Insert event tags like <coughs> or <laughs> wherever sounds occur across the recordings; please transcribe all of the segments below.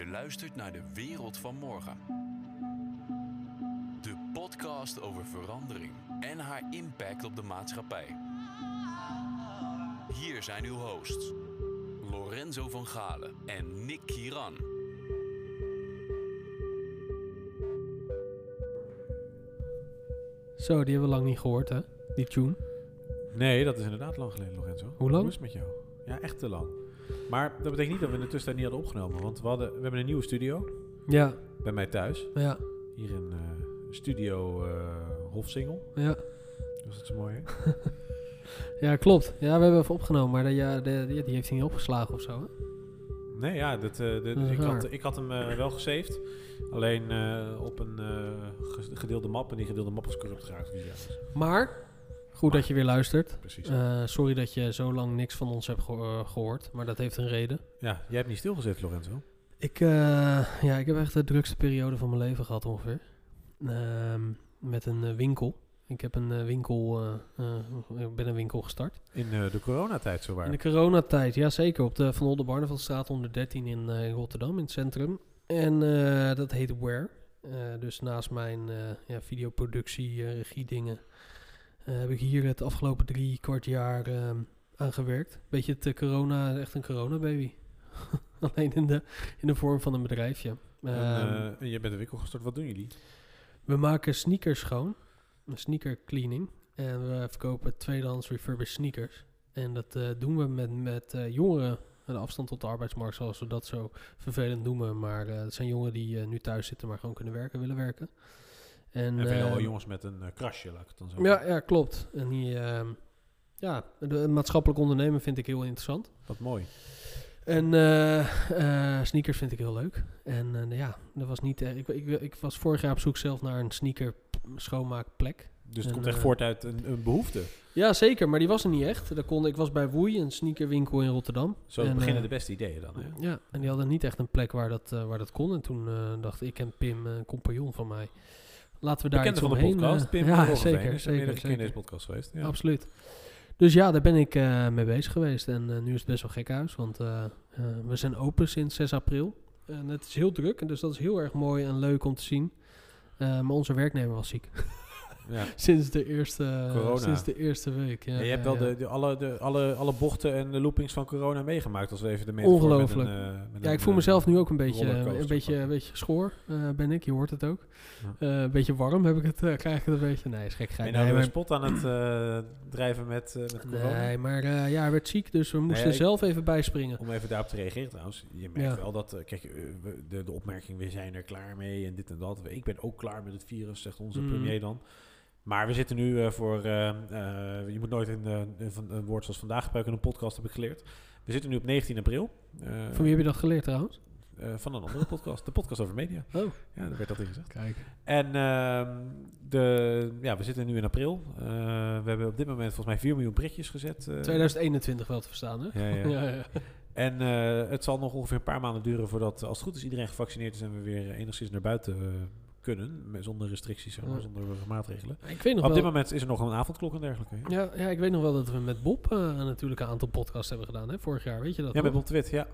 Je luistert naar de wereld van morgen. De podcast over verandering en haar impact op de maatschappij. Hier zijn uw hosts, Lorenzo van Galen en Nick Kieran. Zo, die hebben we lang niet gehoord, hè? Die tune. Nee, dat is inderdaad lang geleden, Lorenzo. Hoe lang? Hoe is het met jou? Ja, echt te lang. Maar dat betekent niet dat we in de tussentijd niet hadden opgenomen. Want we, hadden, we hebben een nieuwe studio Ja, bij mij thuis. ja, Hier in eh, studio eh Hofsingel. ja. Was het zo mooi, hè? <laughs> Ja, klopt. Ja, we hebben even opgenomen, maar de, ja, de, die, die heeft hij niet opgeslagen of zo, hè? Nee, ja, dat, eh, de- Dat ik, had, ik had hem wel gesaved. Alleen op een ge- gedeelde map. En die gedeelde map was corrupt geraakt. Dus ja, dus- Maar, goed dat je weer luistert. precies. Eh, sorry dat je zo lang niks van ons hebt geho- eh, gehoord, maar dat heeft een reden. ja, jij hebt niet stilgezet, Lorenzo. Ik, eh, ja, ik heb echt de drukste periode van mijn leven gehad ongeveer. Ehm, met een winkel. Ik heb een winkel, ik ben een winkel gestart. In de coronatijd zowaar. In de coronatijd, ja zeker. Op de Van Olde Barneveldstraat 113 in, in Rotterdam, in het centrum. En dat heet Where. Dus naast mijn ja, videoproductie, eh, regie dingen, heb ik hier het afgelopen drie kwart jaar eh, aan gewerkt. Beetje het eh, corona, echt een corona-baby. <laughs> Alleen in de, in de vorm van een bedrijfje. en, Ehm, eh, en jij bent de winkel gestart. Wat doen jullie? we maken sneakers schoon. Een sneaker cleaning. En we verkopen tweedehands refurbished sneakers. En dat eh, doen we met, met eh, jongeren. Een afstand tot de arbeidsmarkt, zoals we dat zo vervelend noemen. Maar eh, het zijn jongeren die eh, nu thuis zitten, maar gewoon kunnen werken, willen werken. En, En veelal eh, jongens met een eh, krasje, laat ik het dan zo Ja, ja, klopt. En die, ehm, ja, de, maatschappelijk ondernemen vind ik heel interessant. Wat mooi. En eh, eh, sneakers vind ik heel leuk. En eh, ja, dat was niet. ik, ik, ik was vorig jaar op zoek zelf naar een sneaker schoonmaakplek. Dus het En, komt echt voort uit een, een behoefte. Ja, zeker, maar die was er niet echt. Daar kon, ik was bij Woei, een sneakerwinkel in Rotterdam. Zo En, beginnen de beste ideeën dan. Hè? Ja, en die hadden niet echt een plek waar dat, waar dat kon. En toen dacht ik en Pim, een compagnon van mij, laten we daar Bekende iets van de podcast. eh, Pim <laughs> ja, Roggeveen, zeker, is zeker, keer in deze zeker. podcast geweest. Ja. Absoluut. Dus ja, daar ben ik eh, mee bezig geweest. En eh, nu is het best wel gek huis, want we zijn open sinds 6 april. En het is heel druk, en dus dat is heel erg mooi en leuk om te zien. Maar onze werknemer was ziek. <laughs> Ja. <laughs> sinds, de eerste, Corona. sinds de eerste week. Ja, Ja, je hebt wel de, de, alle, de, alle, alle bochten en de loopings van corona meegemaakt. Als we even de met Ongelooflijk. een, eh, met Ja, een, ik voel mezelf nu ook een beetje, een beetje, een beetje schoor eh, ben ik. Je hoort het ook. Eh, een beetje warm heb ik het, krijg ik het een beetje. Nee, is gek. Ga je nee, nou een spot aan het drijven met, met corona? nee, maar ja, hij werd ziek, dus we moesten zelf even bijspringen. Om even daarop te reageren trouwens. Je merkt wel dat, kijk, de, de opmerking, we zijn er klaar mee en dit en dat. Ik ben ook klaar met het virus, zegt onze Mm. premier dan. Maar we zitten nu eh, voor, eh, eh, je moet nooit een, een, woord zoals vandaag gebruiken in een podcast, heb ik geleerd. We zitten nu op 19 april. Van wie heb je dat geleerd trouwens? van een andere podcast, de podcast over media. Oh, Ja, daar werd dat in gezegd. kijk. En ehm, de, ja, we zitten nu in april. We hebben op dit moment volgens mij 4 miljoen prikjes gezet. eh. 2021 wel te verstaan, hè? Ja, ja. <laughs> ja, ja. En het zal nog ongeveer een paar maanden duren voordat, als het goed is, iedereen gevaccineerd is en we weer enigszins naar buiten kunnen. met- Zonder restricties, zeg maar, Ja. zonder maatregelen. Ik weet nog Op wel... dit moment is er nog een avondklok en dergelijke. Ja, Ja, ja, ik weet nog wel dat we met Bob eh, natuurlijk een aantal podcasts hebben gedaan, hè? Vorig jaar, weet je dat ja met? Bob de Wit, ja.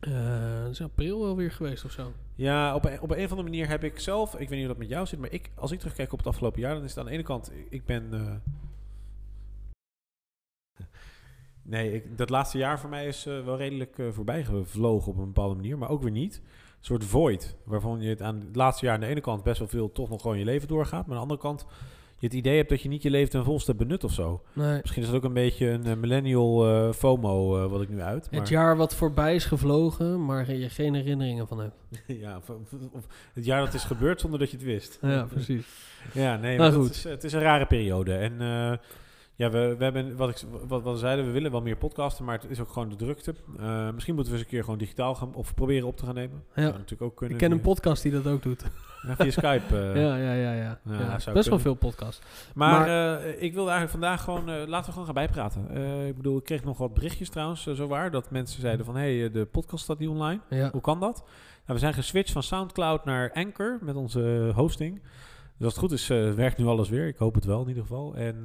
Eh, dat is april wel weer geweest of zo. Ja, op een, op een of andere manier heb ik zelf, ik weet niet hoe dat met jou zit, maar ik, als ik terugkijk op het afgelopen jaar, dan is het aan de ene kant, ik ben... eh, <laughs> nee, ik, dat laatste jaar voor mij is wel redelijk voorbij gevlogen op een bepaalde manier, maar ook weer niet. Soort void, waarvan je het aan het laatste jaar aan de ene kant best wel veel toch nog gewoon je leven doorgaat, maar aan de andere kant je het idee hebt dat je niet je leven ten volste benut of zo. Nee. Misschien is dat ook een beetje een eh, millennial eh, FOMO eh, wat ik nu uit. Maar, Het jaar wat voorbij is gevlogen, maar je geen herinneringen van hebt. <laughs> ja, of, of- het jaar dat is gebeurd zonder dat je het wist. Ja, precies. <laughs> Ja, nee, Nou, maar goed. Is, het is een rare periode. En ja, we, we hebben, wat, ik, wat, wat we zeiden, we willen wel meer podcasten, maar het is ook gewoon de drukte. Eh, misschien moeten we eens een keer gewoon digitaal gaan, of proberen op te gaan nemen. Ja. Natuurlijk ook kunnen. Ik ken een podcast die dat ook doet. ja, via Skype. <laughs> eh. ja, ja, ja, ja. ja, ja. zou Best wel veel podcasts. Maar, eh, ik wilde eigenlijk vandaag gewoon, laten we gewoon gaan bijpraten. Ik bedoel, ik kreeg nog wat berichtjes trouwens, zo waar, dat mensen zeiden van, hé, hey, de podcast staat niet online. Ja. Hoe kan dat? Nou, we zijn geswitcht van Soundcloud naar Anchor met onze hosting. Dus als het goed is, werkt nu alles weer. Ik hoop het wel in ieder geval. En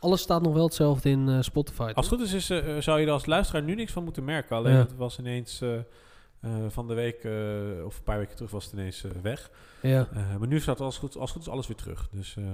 Alles staat nog wel hetzelfde in eh, Spotify. als het goed is, is eh, zou je er als luisteraar nu niks van moeten merken. Alleen Ja. het was ineens... eh, Eh, van de week, eh, of een paar weken terug, was het ineens eh, weg. Ja. Eh, maar nu staat als goed, als goed is alles weer terug. Dus eh,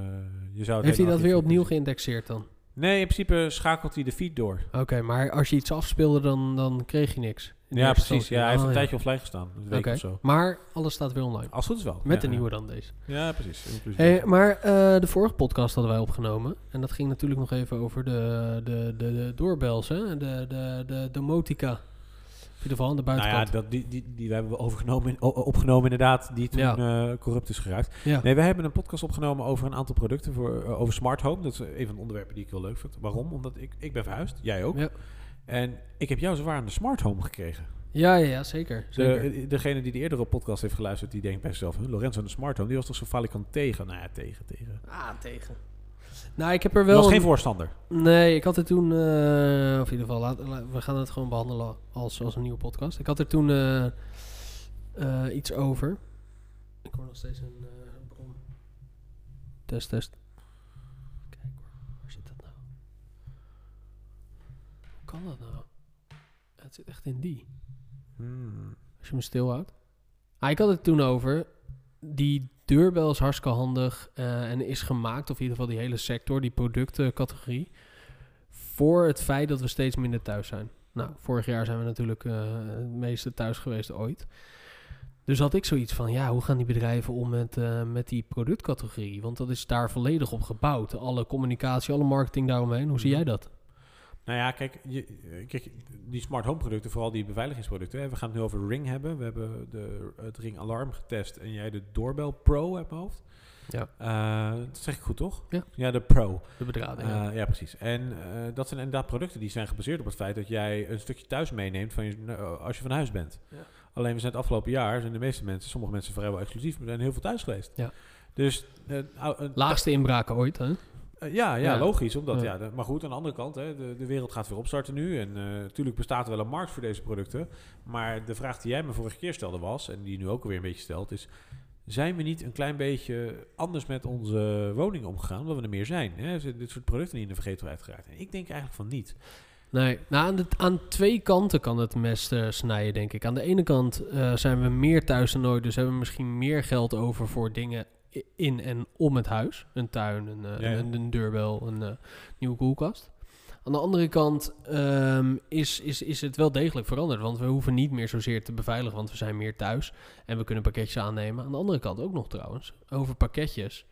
je zou Heeft hij dat weer opnieuw geïndexeerd dan? Nee, in principe schakelt hij de feed door. Oké, maar als je iets afspeelde, dan, dan kreeg je niks. Ja, precies. Ja, hij heeft Oh, een ja. tijdje offline gestaan. Een week of zo. Maar alles staat weer online. Als goed is wel. Met Ja, de nieuwe dan deze. Ja, precies. Hey, maar eh, de vorige podcast hadden wij opgenomen. En dat ging natuurlijk nog even over de, de, de, de doorbels, hè? De, de, de domotica. In ieder geval aan de nou ja, buitenkant. dat, die, die, die hebben we overgenomen, opgenomen inderdaad, die toen Ja. eh, corrupt is geraakt. Ja. Nee, wij hebben een podcast opgenomen over een aantal producten voor, eh, over smart home. Dat is een van de onderwerpen die ik heel leuk vind. Waarom? Omdat ik, ik ben verhuisd, jij ook. Ja. En ik heb jou zwaar aan de smart home gekregen. Ja, ja, ja, zeker. zeker. De, degene die de eerdere podcast heeft geluisterd, die denkt bij zichzelf, Lorenzo aan de smart home, die was toch zo falikant tegen? Nou ja, tegen, tegen. ah, tegen. Nou, ik heb er wel... was een- geen voorstander. Nee, ik had er toen... eh, of in ieder geval, laat, we gaan het gewoon behandelen als, als een nieuwe podcast. Ik had er toen eh, eh, iets over. Ik hoor nog steeds een eh, bron. Test, test. Kijk hoor, waar zit dat nou? Hoe kan dat nou? Ja, het zit echt in die. Hmm. Als je me stilhoudt. Ah, ik had het toen over. Die deurbel is hartstikke handig eh, en is gemaakt, of in ieder geval die hele sector, die productencategorie, voor het feit dat we steeds minder thuis zijn. Nou, vorig jaar zijn we natuurlijk eh, het meeste thuis geweest ooit. Dus had ik zoiets van, ja, hoe gaan die bedrijven om met, eh, met die productcategorie? Want dat is daar volledig op gebouwd. Alle communicatie, alle marketing daaromheen. Hoe zie jij dat? Nou ja, kijk, je, eh, kijk, die smart home producten, vooral die beveiligingsproducten. Hè, we gaan het nu over Ring hebben. We hebben de, het Ring Alarm getest en jij de Doorbell Pro uit mijn hoofd. Ja. Eh, dat zeg ik goed, toch? Ja. Ja, de Pro. De bedrading. Eh, ja, precies. En dat zijn inderdaad producten die zijn gebaseerd op het feit dat jij een stukje thuis meeneemt van je, als je van huis bent. Ja. Alleen we zijn het afgelopen jaar, zijn de meeste mensen, sommige mensen vrijwel exclusief, maar zijn heel veel thuis geweest. Ja. Dus Laagste inbraken ooit, hè? Eh, ja, ja, Ja. logisch. Omdat, Ja. maar goed, aan de andere kant, hè, de, de wereld gaat weer opstarten nu. En natuurlijk bestaat er wel een markt voor deze producten. Maar de vraag die jij me vorige keer stelde was, en die nu ook alweer een beetje stelt, is... Zijn we niet een klein beetje anders met onze woningen omgegaan, omdat we er meer zijn? Hè? Dit soort producten niet in de vergetelheid geraakt? En ik denk eigenlijk van niet. Nee, nou, aan, de, aan twee kanten kan het mes eh, snijden, denk ik. Aan de ene kant eh, zijn we meer thuis dan ooit, dus hebben we misschien meer geld over voor dingen in en om het huis. Een tuin, een, eh, Ja, ja. een, een deurbel, een eh, nieuwe koelkast. Aan de andere kant ehm, is, is, is het wel degelijk veranderd, want we hoeven niet meer zozeer te beveiligen, want we zijn meer thuis en we kunnen pakketjes aannemen. Aan de andere kant ook nog trouwens, over pakketjes.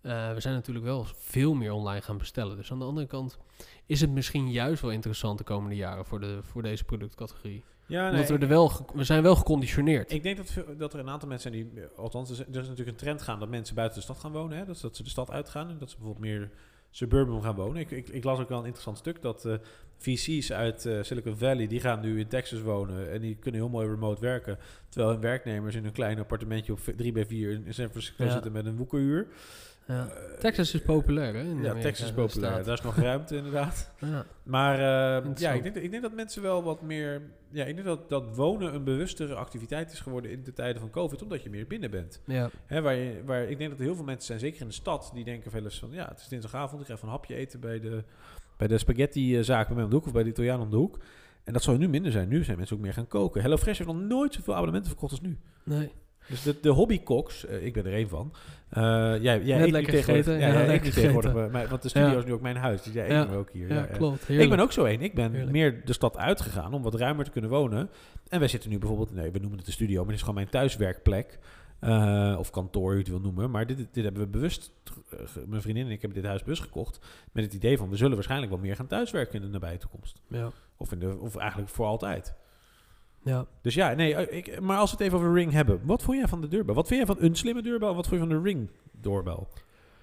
Eh, we zijn natuurlijk wel veel meer online gaan bestellen. Dus aan de andere kant is het misschien juist wel interessant de komende jaren voor, de, voor deze productcategorie. Ja, Omdat we, er wel we zijn wel geconditioneerd. Ik denk dat, veel- dat er een aantal mensen zijn die, althans, er is, natuurlijk een trend gaan dat mensen buiten de stad gaan wonen. Hè? Dat, ze de stad uitgaan en dat ze bijvoorbeeld meer suburban gaan wonen. Ik, ik, ik las ook wel een interessant stuk dat eh, VC's uit eh, Silicon Valley, die gaan nu in Texas wonen en die kunnen heel mooi remote werken. Terwijl hun werknemers in een klein appartementje op 3 bij 4 in San Francisco Ja. zitten met een woekerhuur. Ja. Eh, Texas is populair, hè? in ja, Amerika, Texas is populair. staat. Daar is nog ruimte inderdaad. <laughs> Ja. Maar eh, ja, ik denk, dat- ik denk dat mensen wel wat meer... Ja, ik denk dat, dat wonen een bewustere activiteit is geworden in de tijden van COVID, omdat je meer binnen bent. Ja. Hè, waar je, waar, ik denk dat er heel veel mensen zijn, zeker in de stad, die denken wel eens van... Ja, het is dinsdagavond, ik ga even een hapje eten bij de, bij de spaghetti-zaak bij mij om de hoek of bij de Italiaan om de hoek. En dat zou nu minder zijn. Nu zijn mensen ook meer gaan koken. HelloFresh heeft nog nooit zoveel abonnementen verkocht als nu. Nee. Dus de, de hobbykoks, eh, ik ben er één van. Eh jij jij eet lekker gegeten, Ja, ja, tegenwoordig want de studio is nu ook mijn huis. Dus jij Ja. eet ook hier. Ja, klopt. Ik ben ook zo één. Ik ben meer de stad uitgegaan om wat ruimer te kunnen wonen. En wij zitten nu bijvoorbeeld, nee, we noemen het de studio, maar het is gewoon mijn thuiswerkplek. Eh, of kantoor, hoe je het wil noemen. Maar dit, dit hebben we bewust, mijn vriendin en ik hebben dit huis bewust gekocht. Met het idee van, we zullen waarschijnlijk wel meer gaan thuiswerken in de nabije toekomst. Ja. Of, in de, of eigenlijk voor altijd. Ja. Dus ja, nee, eh, ik, maar als we het even over Ring hebben. Wat vond jij van de deurbel? Wat vind jij van een slimme deurbel? En wat vond je van de Ring doorbel?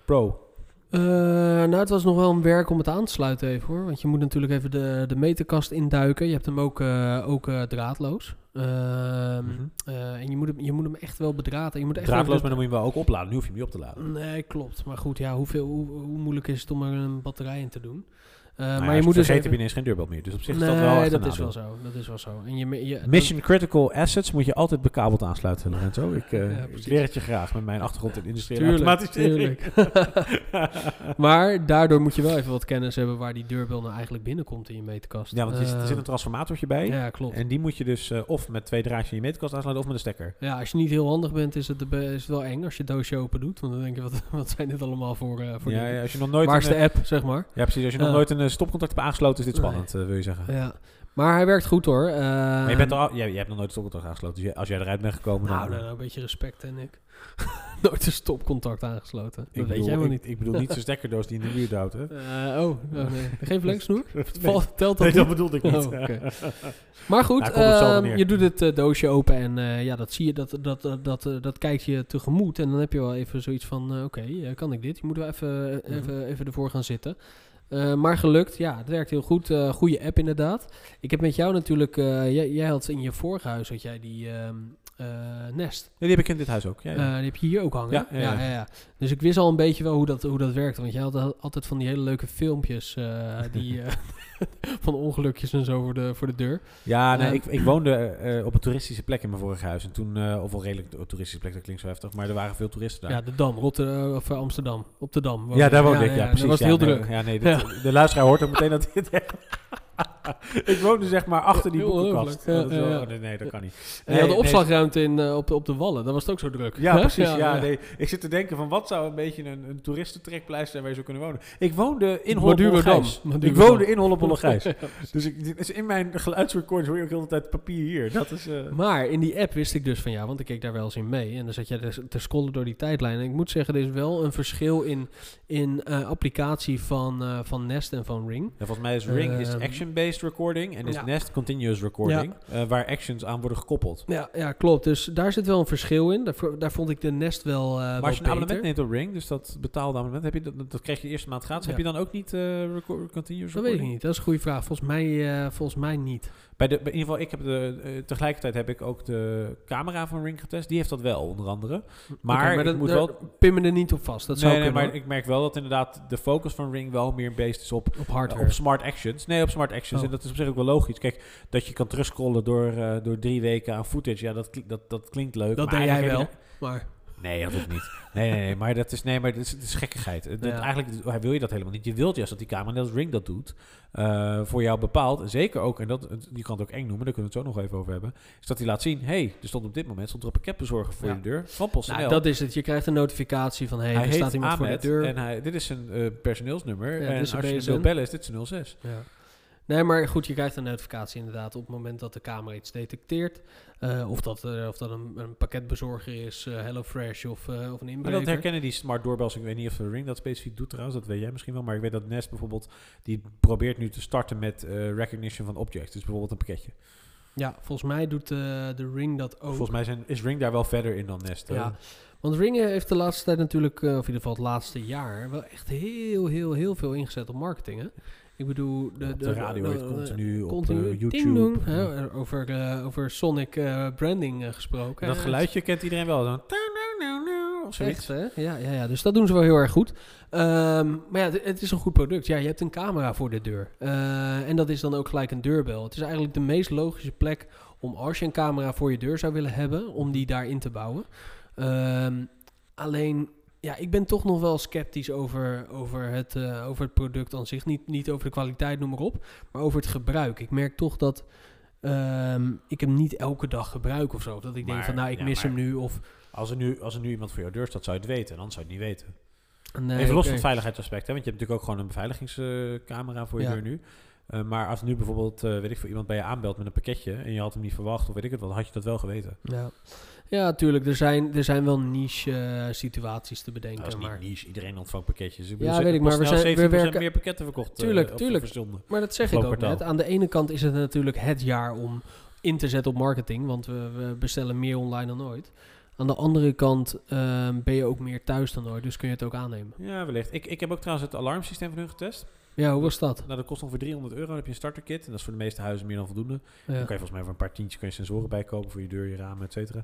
Pro. Eh, nou, het was nog wel een werk om het aan te sluiten even hoor. Want je moet natuurlijk even de, de meterkast induiken. Je hebt hem ook, eh, ook draadloos. Ehm, Mhm. en je moet, hem, je moet hem echt wel bedraden. Je moet echt Draadloos, maar dan moet je hem wel ook opladen. Nu hoef je hem niet op te laden. Nee, klopt. Maar goed, ja, hoeveel, hoe, hoe moeilijk is het om er een batterij in te doen? Eh, Nou maar je moet dus vergeten even... je ineens geen deurbel meer. Dus op zich nee, is dat wel dat is wel zo. Dat is wel zo. En je, Mission critical assets moet je altijd bekabeld aansluiten, Lorenzo. Ik, eh, Ja, ik leer het je graag met mijn achtergrond in industriële automatisering. <laughs> maar daardoor moet je wel even wat kennis hebben waar die deurbel nou eigenlijk binnenkomt in je meterkast. ja, want er Eh, zit een transformatortje bij. Ja, klopt. En die moet je dus eh, of met twee draadjes in je meterkast aansluiten of met een stekker. Ja, als je niet heel handig bent, is het, de be- is het wel eng als je het doosje open doet. Want dan denk je, wat, <laughs> wat zijn dit allemaal voor, eh voor Ja, ja, als je nog nooit Waar is de eh, app, zeg maar? ja, precies. Als je nog nooit een eh, stopcontact hebt aangesloten, is dit spannend, eh, wil je zeggen. Ja. Maar hij werkt goed hoor. maar je, bent al, jij, jij hebt nog nooit een stopcontact aangesloten. Dus je- als jij eruit bent gekomen, Nou, dan... nou, nou, een beetje respect en ik. <laughs> Nooit een stopcontact aangesloten. Dat ik, weet bedoel, jij ik, niet. ik bedoel niet zo'n stekkerdoos die in de muur duwt, hè? <laughs> Eh, oh, oh, nee. Geen? <laughs> Nee, telt dat nee, dat bedoelde ik niet. Oh. Maar goed, Nou, ehm, je doet het eh, doosje open en eh, ja, dat zie je, dat, dat, dat, dat, eh, kijkt je tegemoet. En dan heb je wel even zoiets van, eh, oké, eh, kan ik dit? Je moet wel even, eh, even, even ervoor gaan zitten. Eh, maar gelukt, ja, het werkt heel goed. Eh goede app inderdaad. Ik heb met jou natuurlijk, eh, jij, had in je vorige huis, had jij die ehm, eh, Nest. Ja, die heb ik in dit huis ook. Ja, ja. Eh, die heb je hier ook hangen. Ja, Ja, ja, Dus ik wist al een beetje wel hoe dat, hoe dat werkt. Want jij had al- altijd van die hele leuke filmpjes eh, <laughs> die, eh, <laughs> van ongelukjes en zo voor de, voor de deur. Ja, nee, ik, ik woonde eh, op een toeristische plek in mijn vorige huis. En toen, eh, of wel redelijk toeristische plek, dat klinkt zo heftig. Maar er waren veel toeristen daar. Ja, de Dam, Rotterdam of eh, Amsterdam. Op de Dam. Ja, daar woonde ik, ja, precies. Dat was heel druk. Ja, nee, <laughs> dit- de luisteraar hoort ook meteen dat dit... <laughs> ik woonde zeg maar achter die boekenkast. Oh, Ja, ja, ja. nee, dat kan niet. En je had de opslagruimte in, eh, op, de, op de Wallen. Dat was het ook zo druk. Ja, Hè? precies. Ja, Nee, ik zit te denken van wat zou een beetje een, een toeristentrekpleister zijn waar je zou kunnen wonen. Ik woonde in. Hollebollegijs. Ik woonde in Hollebollegijs. <laughs> dus ik, in mijn geluidsrecordings hoor je ook heel de tijd papier hier. Dat is... eh, Maar in die app wist ik dus van ja, want ik keek daar wel eens in mee. En dan zat jij dus te scrollen door die tijdlijn. En ik moet zeggen, er is wel een verschil in, in eh, applicatie van, van Nest en van Ring. Ja, volgens mij is Ring is Ehm, action-based recording en is ja. Nest continuous recording, eh, waar actions aan worden gekoppeld. Ja, ja, klopt. Dus daar zit wel een verschil in. Daar, daar vond ik de Nest wel, eh maar als je een abonnement neemt op Ring, dus dat betaalde abonnement, heb je dat, dat krijg je de eerste maand gratis. Heb je dan ook niet eh record, continuous Dat recording? weet ik niet. Dat is een goede vraag. Volgens mij, volgens mij niet. Bij de, in ieder geval, ik heb de, eh, tegelijkertijd heb ik ook de camera van Ring getest. Die heeft dat wel, onder andere. Maar, dat, moet wel... pin me er niet op vast. Dat nee, zou nee, kunnen maar ik merk wel dat inderdaad de focus van Ring wel meer based is op, op op smart actions. Nee, op smart actions. Oh. En dat is op zich ook wel logisch. Kijk, dat je kan terugscrollen door, eh, door drie weken aan footage. Ja, dat, dat, dat klinkt leuk. dat maar deed jij wel. Maar Nee, dat hoeft niet. Nee, nee, nee, maar dat is, nee, maar dat is, dat is gekkigheid. Dat, Ja. Eigenlijk wil je dat helemaal niet. Je wilt juist dat die camera, net als Ring dat doet, eh, voor jou bepaalt. En zeker ook, en dat, je kan het ook eng noemen, daar kunnen we het zo nog even over hebben. Is dat hij laat zien, hey, er stond op dit moment stond er een pakketbezorger voor Ja. je deur. Van PostNL. nou, dat is het. Je krijgt een notificatie van... hey, hij er staat iemand voor de Ahmed deur. en hij, dit is zijn eh, personeelsnummer. Ja, en is als je wil bellen, is dit zijn 06. Ja. Nee, maar goed, je krijgt een notificatie inderdaad op het moment dat de camera iets detecteert. Eh, of dat, eh, of dat een, een pakketbezorger is, eh HelloFresh of, eh, of een Maar inbreker. dat herkennen die smart doorbells. Ik weet niet of de Ring dat specifiek doet trouwens. Dat weet jij misschien wel. Maar ik weet dat Nest bijvoorbeeld... Die probeert nu te starten met recognition van objects. Dus bijvoorbeeld een pakketje. Ja, volgens mij doet de Ring dat ook. Volgens mij zijn, is Ring daar wel verder in dan Nest. Ja. Want Ring heeft de laatste tijd natuurlijk, of in ieder geval het laatste jaar, wel echt heel, heel, heel veel ingezet op marketing. Hè? Ik bedoel, de, de radio de- het de- continu, continu op eh, YouTube. hè, over, eh, over Sonic eh, branding gesproken. En dat geluidje kent iedereen wel. Zo'n nou, nou, nou, of zoiets. Echt, hè? Ja, ja, ja, dus dat doen ze wel heel erg goed. Ehm, maar ja, het, het is een goed product. Ja, je hebt een camera voor de deur. En dat is dan ook gelijk een deurbel. Het is eigenlijk de meest logische plek om als je een camera voor je deur zou willen hebben, om die daarin te bouwen. Ehm, alleen, ja, ik ben toch nog wel sceptisch over, over, het, eh, over het product aan zich. Niet, niet over de kwaliteit, noem maar op, maar over het gebruik. Ik merk toch dat ehm, ik hem niet elke dag gebruik of zo. Dat ik denk van, nou, ik ja, mis hem nu. Of, Als er, nu, als er nu iemand voor jouw deur staat, zou je het weten. En anders zou je het niet weten. nee, Even los van het veiligheidsaspect. Hè, want je hebt natuurlijk ook gewoon een beveiligingscamera voor je Ja. deur nu. Eh, maar als nu bijvoorbeeld, eh, weet ik veel, iemand bij je aanbelt met een pakketje... en je had hem niet verwacht of weet ik het wat, had je dat wel geweten. Ja, ja tuurlijk. Er zijn, er zijn wel niche eh, situaties te bedenken. Maar, niche, iedereen ontvangt pakketjes. Ik Ja, weet ik, maar we zijn- we 17% werken- meer pakketten verkocht. eh, Tuurlijk, tuurlijk. maar dat zeg ik ook net. Aan de ene kant is het natuurlijk het jaar om in te zetten op marketing. Want we, we bestellen meer online dan ooit. Aan de andere kant ehm, ben je ook meer thuis dan ooit. Dus kun je het ook aannemen. Ja, wellicht. Ik, ik heb ook trouwens het alarmsysteem van hun getest. Ja, hoe was dat? Nou, dat kost ongeveer 300 euro. Dan heb je een starterkit. En dat is voor de meeste huizen meer dan voldoende. Dan kan je volgens mij voor een paar tientjes kun je sensoren bijkopen voor je deur, je ramen, et cetera.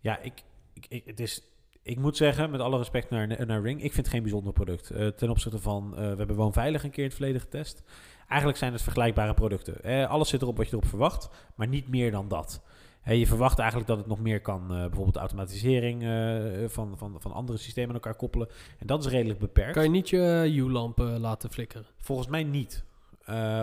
Ja, ik, ik, ik- het is, ik moet zeggen, met alle respect naar, naar Ring, ik vind het geen bijzonder product. Eh, ten opzichte van, eh, we hebben Woonveilig een keer in het verleden getest. Eigenlijk zijn het vergelijkbare producten. Eh, alles zit erop wat je erop verwacht, maar niet meer dan dat. Hè, je verwacht eigenlijk dat het nog meer kan, eh, bijvoorbeeld automatisering eh, van, van, van andere systemen aan elkaar koppelen. En dat is redelijk beperkt. Kan je niet je U-lamp eh, laten flikkeren? Volgens mij niet.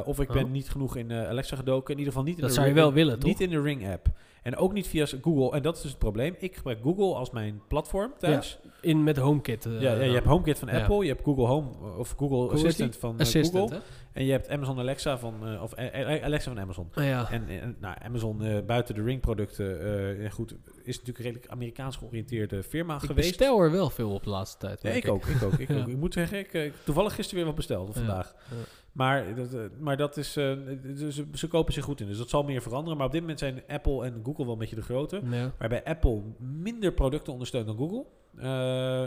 Of ik Oh. ben niet genoeg in Alexa gedoken. In ieder geval niet in Dat de zou je wel willen, toch? Niet in de Ring app. En ook niet via Google. En dat is dus het probleem. Ik gebruik Google als mijn platform thuis. In met HomeKit. Ja, ja, je hebt HomeKit van Ja. Apple, je hebt Google Home of Google Assistant van Assistant, Google. hè? En je hebt Amazon Alexa van, eh, of eh, eh, Alexa van Amazon. Ah, ja. En, en nou, Amazon buiten de Ring producten, ja, goed, is natuurlijk een redelijk Amerikaans georiënteerde firma ik geweest. bestel er wel veel op de laatste tijd. Ja, merk ik ook, ik ook, ik <laughs> Ja. ook. Ik moet zeggen, ik toevallig gisteren weer wat besteld of vandaag. ja. Maar, dat, maar dat is, ze, ze kopen zich goed in, dus dat zal meer veranderen. Maar op dit moment zijn Apple en Google wel een beetje de grote. Waarbij Apple minder producten ondersteunt dan Google,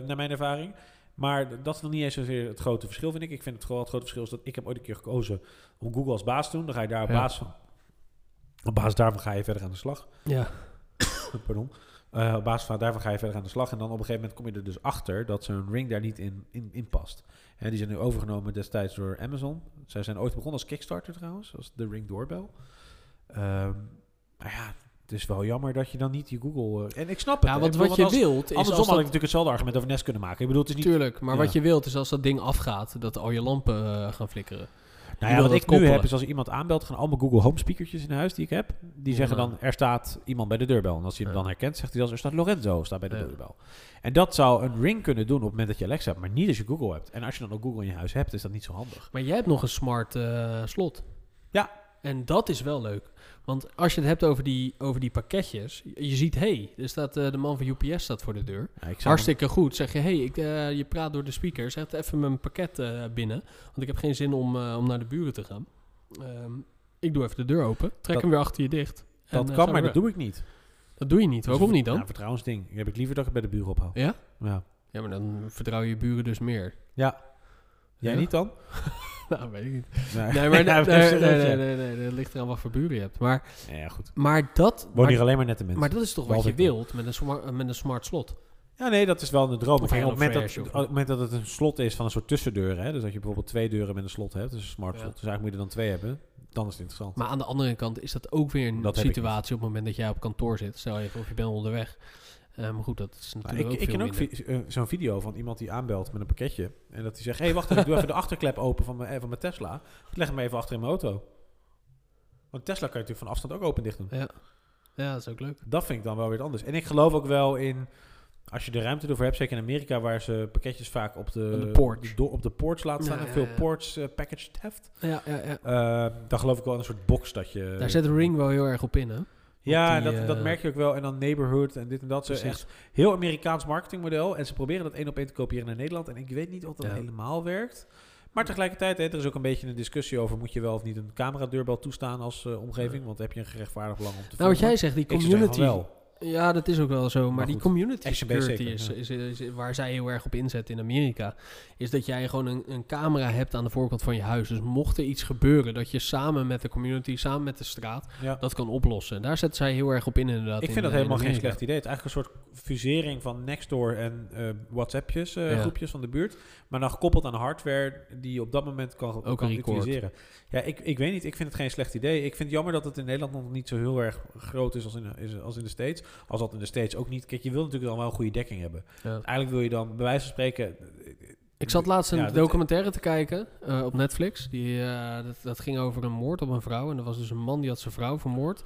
naar mijn ervaring. Maar dat is nog niet eens zozeer het grote verschil, vind ik. Ik vind het gewoon het grote verschil is dat ik heb ooit een keer gekozen om Google als baas te doen. Dan ga je daar op Ja. basis van. Op basis daarvan ga je verder aan de slag. ja. <coughs> Pardon. Eh, op basis van daarvan ga je verder aan de slag. En dan op een gegeven moment kom je er dus achter dat zo'n ring daar niet in, in, in past. En die zijn nu overgenomen destijds door Amazon. Zij zijn ooit begonnen als Kickstarter trouwens, als de Ring Doorbell. Ehm, maar ja, het is wel jammer dat je dan niet die Google... eh, en ik snap het. ja, hè. want Ik wat je als- wilt is Andersom had ik natuurlijk hetzelfde argument over Nest kunnen maken. Ik bedoel, het is niet... Tuurlijk, maar Ja. wat je wilt is als dat ding afgaat, dat al je lampen eh, gaan flikkeren. Nou Je ja, wat ik nu heb is als iemand aanbelt, gaan allemaal Google Home speakertjes in huis die ik heb. Die zeggen dan, er staat iemand bij de deurbel. En als hij hem dan herkent, zegt hij dan, er staat Lorenzo staat bij de deurbel. En dat zou een ring kunnen doen op het moment dat je Alexa hebt, maar niet als je Google hebt. En als je dan ook Google in je huis hebt, is dat niet zo handig. Maar jij hebt nog een smart eh, slot. Ja. En dat is wel leuk. Want als je het hebt over die, over die pakketjes, je ziet, hé, hey, er staat eh, de man van UPS staat voor de deur. Ja, Hartstikke goed. Zeg je, hé, hey, ik, eh, je praat door de speaker, zet even mijn pakket eh, binnen. Want ik heb geen zin om, om naar de buren te gaan. Ehm, ik doe even de deur open, trek Dat- hem weer achter je dicht. dat kan, maar dat doe ik niet. Dat doe je niet. Waarom niet dan? Een vertrouwensding. Heb ik liever dat ik het bij de buren ophoud. Ja? Ja. Ja, maar dan vertrouw je je buren dus meer. Ja. Jij Ja? niet dan? <laughs> <laughs> nou, weet ik niet. Nee, Nee, maar <laughs> Ja, nee, nee, nee, nee, nee, nee, dat ligt eraan wat voor buren je hebt. Maar, Ja, goed. maar dat... Woon hier alleen maar nette mensen. Maar dat is toch wat je wilt met een, smart, met een smart slot? Ja, nee, dat is wel een droom. Op, het moment dat, op het moment dat het een slot is van een soort tussendeur, hè, dus dat je bijvoorbeeld twee deuren met een slot hebt, dus een smart Ja. slot, dus eigenlijk moet je er dan twee hebben, dan is het interessant. Maar aan de andere kant is dat ook weer een Dat situatie op het moment dat jij op kantoor zit. Stel even of je bent onderweg. Eh, maar goed, dat is natuurlijk ik, ook ik ken ook vi- eh, zo'n video van iemand die aanbelt met een pakketje en dat hij zegt, hé, hey, wacht even, ik doe even de achterklep open van mijn, eh, van mijn Tesla. Ik leg hem even achter in mijn auto. Want Tesla kan je natuurlijk van afstand ook open en dicht doen. Ja. ja, dat is ook leuk. Dat vind ik dan wel weer anders. En ik geloof ook wel in, als je de ruimte ervoor hebt, zeker in Amerika, waar ze pakketjes vaak op de, Op de porch. die do- op de porch laten staan Ja, en ja, veel ja. porch eh, package theft. Ja, ja, ja. Uh, dan geloof ik wel in een soort box dat je... Daar zet Ring wel heel erg op in, hè? Ja, die, dat, dat eh, merk je ook wel. En dan neighborhood en dit en dat. Ze echt heel Amerikaans marketingmodel. En ze proberen dat één op één te kopiëren naar Nederland. En ik weet niet of dat Ja. helemaal werkt. Maar tegelijkertijd, hè, er is ook een beetje een discussie over... moet je wel of niet een cameradeurbel toestaan als eh, omgeving? Want heb je een gerechtvaardigd belang om te Nou, wat jij zegt, die community. Ja, dat is ook wel zo. Maar, Maar die community security is, is, is- waar zij heel erg op inzetten in Amerika. Is dat jij gewoon een, een camera hebt aan de voorkant van je huis. Dus mocht er iets gebeuren, dat je samen met de community, samen met de straat, Ja. dat kan oplossen. En daar zetten zij heel erg op in inderdaad. Ik in, vind dat eh, helemaal geen Amerika. slecht idee. Het is eigenlijk een soort fusering van Nextdoor en eh WhatsAppjes, eh, Ja. groepjes van de buurt. Maar dan gekoppeld aan hardware die je op dat moment kan, Ook kan utiliseren. Ja, ik, ik weet niet. Ik vind het geen slecht idee. Ik vind het jammer dat het in Nederland nog niet zo heel erg groot is als in, is- als in de States. Als dat in de States ook niet. Kijk, je wil natuurlijk dan wel een goede dekking hebben. Ja. Eigenlijk wil je dan, bij wijze van spreken... Ik zat laatst een Ja, documentaire te kijken eh, op Netflix. Die, eh, dat, dat ging over een moord op een vrouw. En er was dus een man die had zijn vrouw vermoord.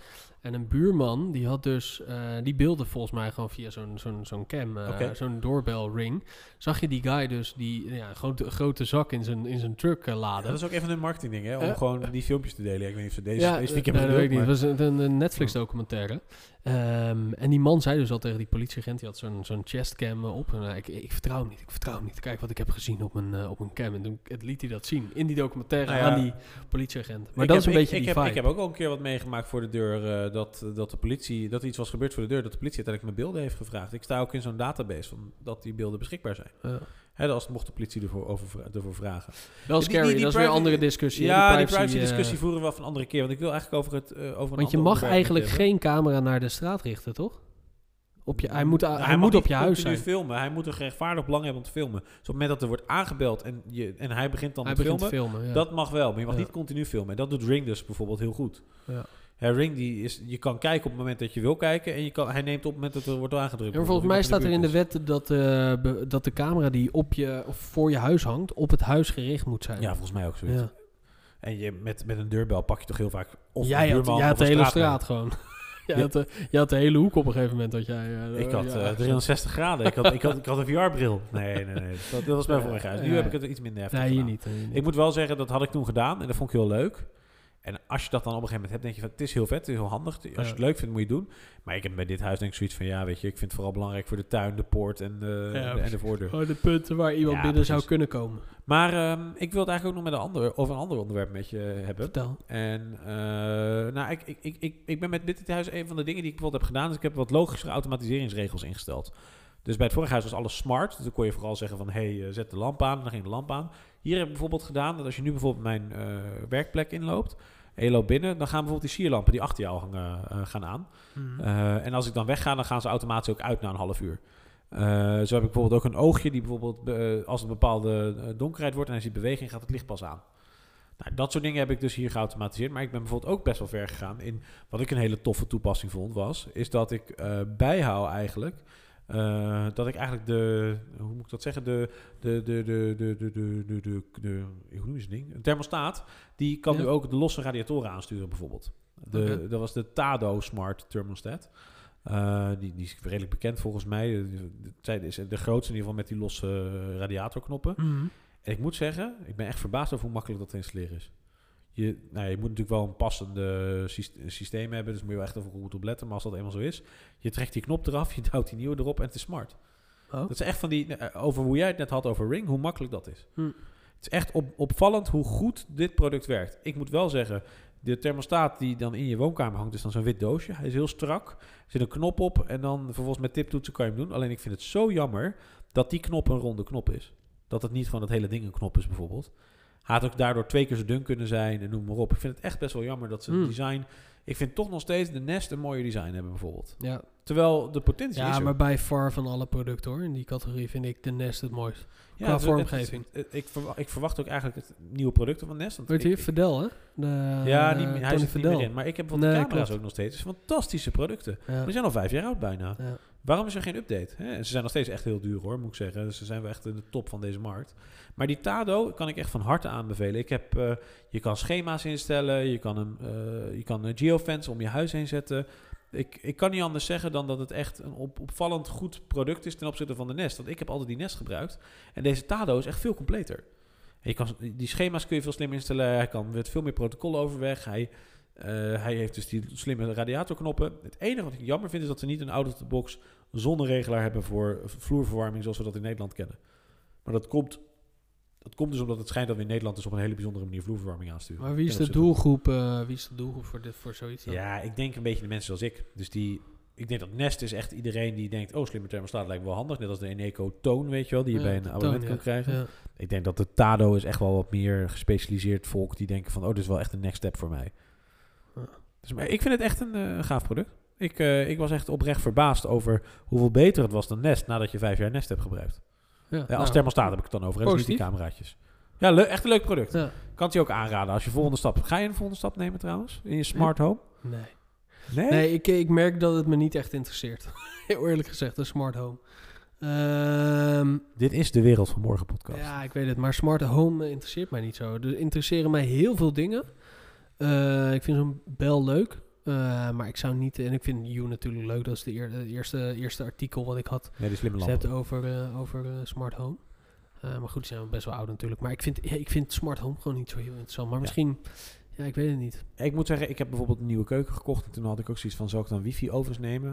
En een buurman die had dus... eh, die beelde volgens mij gewoon via zo'n zo'n zo'n cam, eh, zo'n doorbell ring. Zag je die guy dus die ja, grote, grote zak in zijn, in zijn truck eh, Ja, laden. dat is ook even een marketing ding, hè? Om gewoon die filmpjes te delen. Ik weet niet of ze deze ja, specifiek hebben nee, dat weet ik niet. Het was een, een Netflix documentaire. Ehm, en die man zei dus al tegen die politieagent, die had zo'n zo'n chestcam op. En ik, ik vertrouw hem niet, ik vertrouw hem niet. Kijk wat ik heb gezien op een, eh, op een cam. En toen het liet hij dat zien in die documentaire Nou ja. aan die politieagent. Maar Ik dat heb- is een ik- beetje ik die heb, vibe. Ik heb ook al een keer wat meegemaakt voor de deur dat, dat de politie, dat iets was gebeurd voor de deur, dat de politie uiteindelijk mijn beelden heeft gevraagd. Ik sta ook in zo'n database van dat die beelden beschikbaar zijn. Ja. Hè, als mocht de politie ervoor, over, ervoor vragen. Wel scary, die- die dat is weer een andere discussie. ja, die privacy, privacy eh, discussie voeren we wel van een andere keer. Want ik wil eigenlijk over het eh, over een Want je mag eigenlijk hebben. geen camera naar de straat richten, toch? Op je, hij moet, Nou, hij moet op je huis zijn. filmen. Hij moet een gerechtvaardig belang hebben om te filmen. Dus op het moment dat er wordt aangebeld en, je, en hij begint dan Hij met begint filmen, te filmen. Ja. dat mag wel. Maar je mag Ja. niet continu filmen. En dat doet Ring dus bijvoorbeeld heel goed. Ja. Ja, Ring, die is, je kan kijken op het moment dat je wil kijken. En je kan, hij neemt op het moment dat er wordt aangedrukt. Ja, volgens mij staat er in de wet. dat, eh, be- dat de camera die op je of voor je huis hangt, op het huis gericht moet zijn. Ja, volgens mij ook zoiets. Ja. En je, met, met een deurbel pak je toch heel vaak... Of jij had, jij had de hele straat gewoon. <laughs> jij, Ja. had jij had de hele hoek op een gegeven moment. Dat jij, eh, Ik had ja, eh, 360 graden. Ik had, ik had, ik had een VR-bril. Nee, nee, nee. Dat, dat was bij vorig huis. Nu heb ik het iets minder heftig Nee, hier gedaan. niet. hier niet. Ik moet wel zeggen, dat had ik toen gedaan. En dat vond ik heel leuk. En als je dat dan op een gegeven moment hebt, denk je van... Het is heel vet, het is heel handig. Als je het leuk vindt, moet je het doen. Maar ik heb bij dit huis denk ik zoiets van... Ja, weet je, ik vind het vooral belangrijk voor de tuin, de poort en de, Ja, de- en de voordeur. Gewoon de punten waar iemand Ja, binnen zou kunnen komen. Maar ehm, ik wil het eigenlijk ook nog met een ander, over een ander onderwerp met je hebben. Vertel. En eh, nou, ik, ik, ik, ik, ik ben met dit huis een van de dingen die ik bijvoorbeeld heb gedaan. is ik heb wat logischere automatiseringsregels ingesteld. Dus bij het vorige huis was alles smart. Dus dan kon je vooral zeggen van, hey, eh, zet de lamp aan. Dan ging de lamp aan. Hier heb ik bijvoorbeeld gedaan dat als je nu bijvoorbeeld mijn eh, werkplek inloopt... en je loopt binnen, dan gaan bijvoorbeeld die sierlampen die achter jou hangen eh, gaan aan. Mhm. Eh, en als ik dan wegga, dan gaan ze automatisch ook uit na een half uur. Eh, zo heb ik bijvoorbeeld ook een oogje die bijvoorbeeld als het een bepaalde donkerheid wordt en hij ziet beweging, gaat het licht pas aan. Nou, dat soort dingen heb ik dus hier geautomatiseerd. Maar ik ben bijvoorbeeld ook best wel ver gegaan in wat ik een hele toffe toepassing vond, was, is dat ik eh, bijhoud eigenlijk. Eh, dat ik eigenlijk de, hoe moet ik dat zeggen, de, de, de, de, de, de, de, de, de, de hoe noem je ding? Een thermostaat, die kan Ja. nu ook de losse radiatoren aansturen bijvoorbeeld. De. Dat was de Tado Smart Thermostat. Eh, die, die is redelijk bekend volgens mij. Zij is de grootste in ieder geval met die losse eh, radiatorknoppen. Mhm. En ik moet zeggen, ik ben echt verbaasd over hoe makkelijk dat te installeren is. Je, nou je moet natuurlijk wel een passende syst- systeem hebben, dus moet je wel echt even goed op letten. Maar als dat eenmaal zo is, je trekt die knop eraf, <laughs> je duwt die nieuwe erop en het is smart. Oh. Dat is echt van die, eh, over hoe jij het net had over Ring, hoe makkelijk dat is. Hm. Het is echt op, opvallend hoe goed dit product werkt. Ik moet wel zeggen, de thermostaat die dan in je woonkamer hangt, is dan zo'n wit doosje. Hij is heel strak, er zit een knop op en dan vervolgens met tiptoetsen kan je hem doen. Alleen ik vind het zo jammer dat die knop een ronde knop is. Dat het niet gewoon dat hele ding een knop is bijvoorbeeld. Had ook daardoor twee keer zo dun kunnen zijn en noem maar op. Ik vind het echt best wel jammer dat ze het Hmm. design... Ik vind toch nog steeds de Nest een mooier design hebben bijvoorbeeld. Ja, Terwijl de potentie is ja maar bij far van alle producten hoor. In die categorie vind ik de Nest het mooist. qua het- het- vormgeving. het- het- ik, verwacht, ik verwacht ook eigenlijk het nieuwe producten van Nest. Weet ik- Verdel hè? De, Ja, eh, niet, meer- hij zit niet meer in. Maar ik heb Nee, de camera's klopt. ook nog steeds. Fantastische producten. Ja. Die zijn al vijf jaar oud bijna. Ja. Waarom is er geen update? Ze zijn nog steeds echt heel duur hoor, moet ik zeggen. Dus ze zijn wel echt de top van deze markt. Maar die Tado kan ik echt van harte aanbevelen. Ik heb, eh, je kan schema's instellen, je kan, hem, eh, je kan een geofence om je huis heen zetten. Ik, ik kan niet anders zeggen dan dat het echt een op, opvallend goed product is ten opzichte van de Nest. Want ik heb altijd die Nest gebruikt. En deze Tado is echt veel completer. Je kan, die schema's kun je veel slimmer instellen. Hij kan met veel meer protocollen overweg. Hij, eh, hij heeft dus die slimme radiatorknoppen. Het enige wat ik jammer vind is dat ze niet een out-of-the-box zonneregelaar hebben voor vloerverwarming zoals we dat in Nederland kennen. Maar dat komt, dat komt dus omdat het schijnt dat we in Nederland dus op een hele bijzondere manier vloerverwarming aansturen. Maar wie is de doelgroep, eh, wie is de doelgroep voor, dit, voor zoiets? dan? Ja, ik denk een beetje de mensen zoals ik. Dus die, ik denk dat Nest is echt iedereen die denkt, oh slimme thermostaat lijkt me wel handig. Net als de Eneco Toon, weet je wel, die je Ja, bij een abonnement kan krijgen. Ja. Ik denk dat de Tado is echt wel wat meer gespecialiseerd volk die denken van, oh, dit is wel echt een next step voor mij. Dus, maar ik vind het echt een eh, gaaf product. Ik, eh, ik was echt oprecht verbaasd over hoeveel beter het was dan Nest nadat je vijf jaar Nest hebt gebruikt. Ja, Ja, als nou, thermostaat heb ik het dan over, hè, dus niet die cameraatjes. Ja, echt een leuk product. Ja. Kan het je ook aanraden als je volgende stap... Ga je een volgende stap nemen trouwens? In je smart home? Nee. Nee? Nee, ik, ik merk dat het me niet echt interesseert. <laughs> Heel eerlijk gezegd, een smart home. Ehm, Dit is de Wereld van Morgen podcast. ja, ik weet het, maar smart home interesseert mij niet zo. Er interesseren mij heel veel dingen. Eh, ik vind zo'n bel leuk. Eh, maar ik zou niet... En ik vind You natuurlijk leuk. Dat is de, eer- de eerste, eerste artikel wat ik had. Nee, over, eh, over eh, smart home. Maar goed, die zijn best wel oud natuurlijk. Maar ik vind, ja, ik vind smart home gewoon niet zo heel interessant. Maar Ja. misschien... Ja, ik weet het niet. Ik moet zeggen, ik heb bijvoorbeeld een nieuwe keuken gekocht. En toen had ik ook zoiets van, zal ik dan wifi-ovens nemen?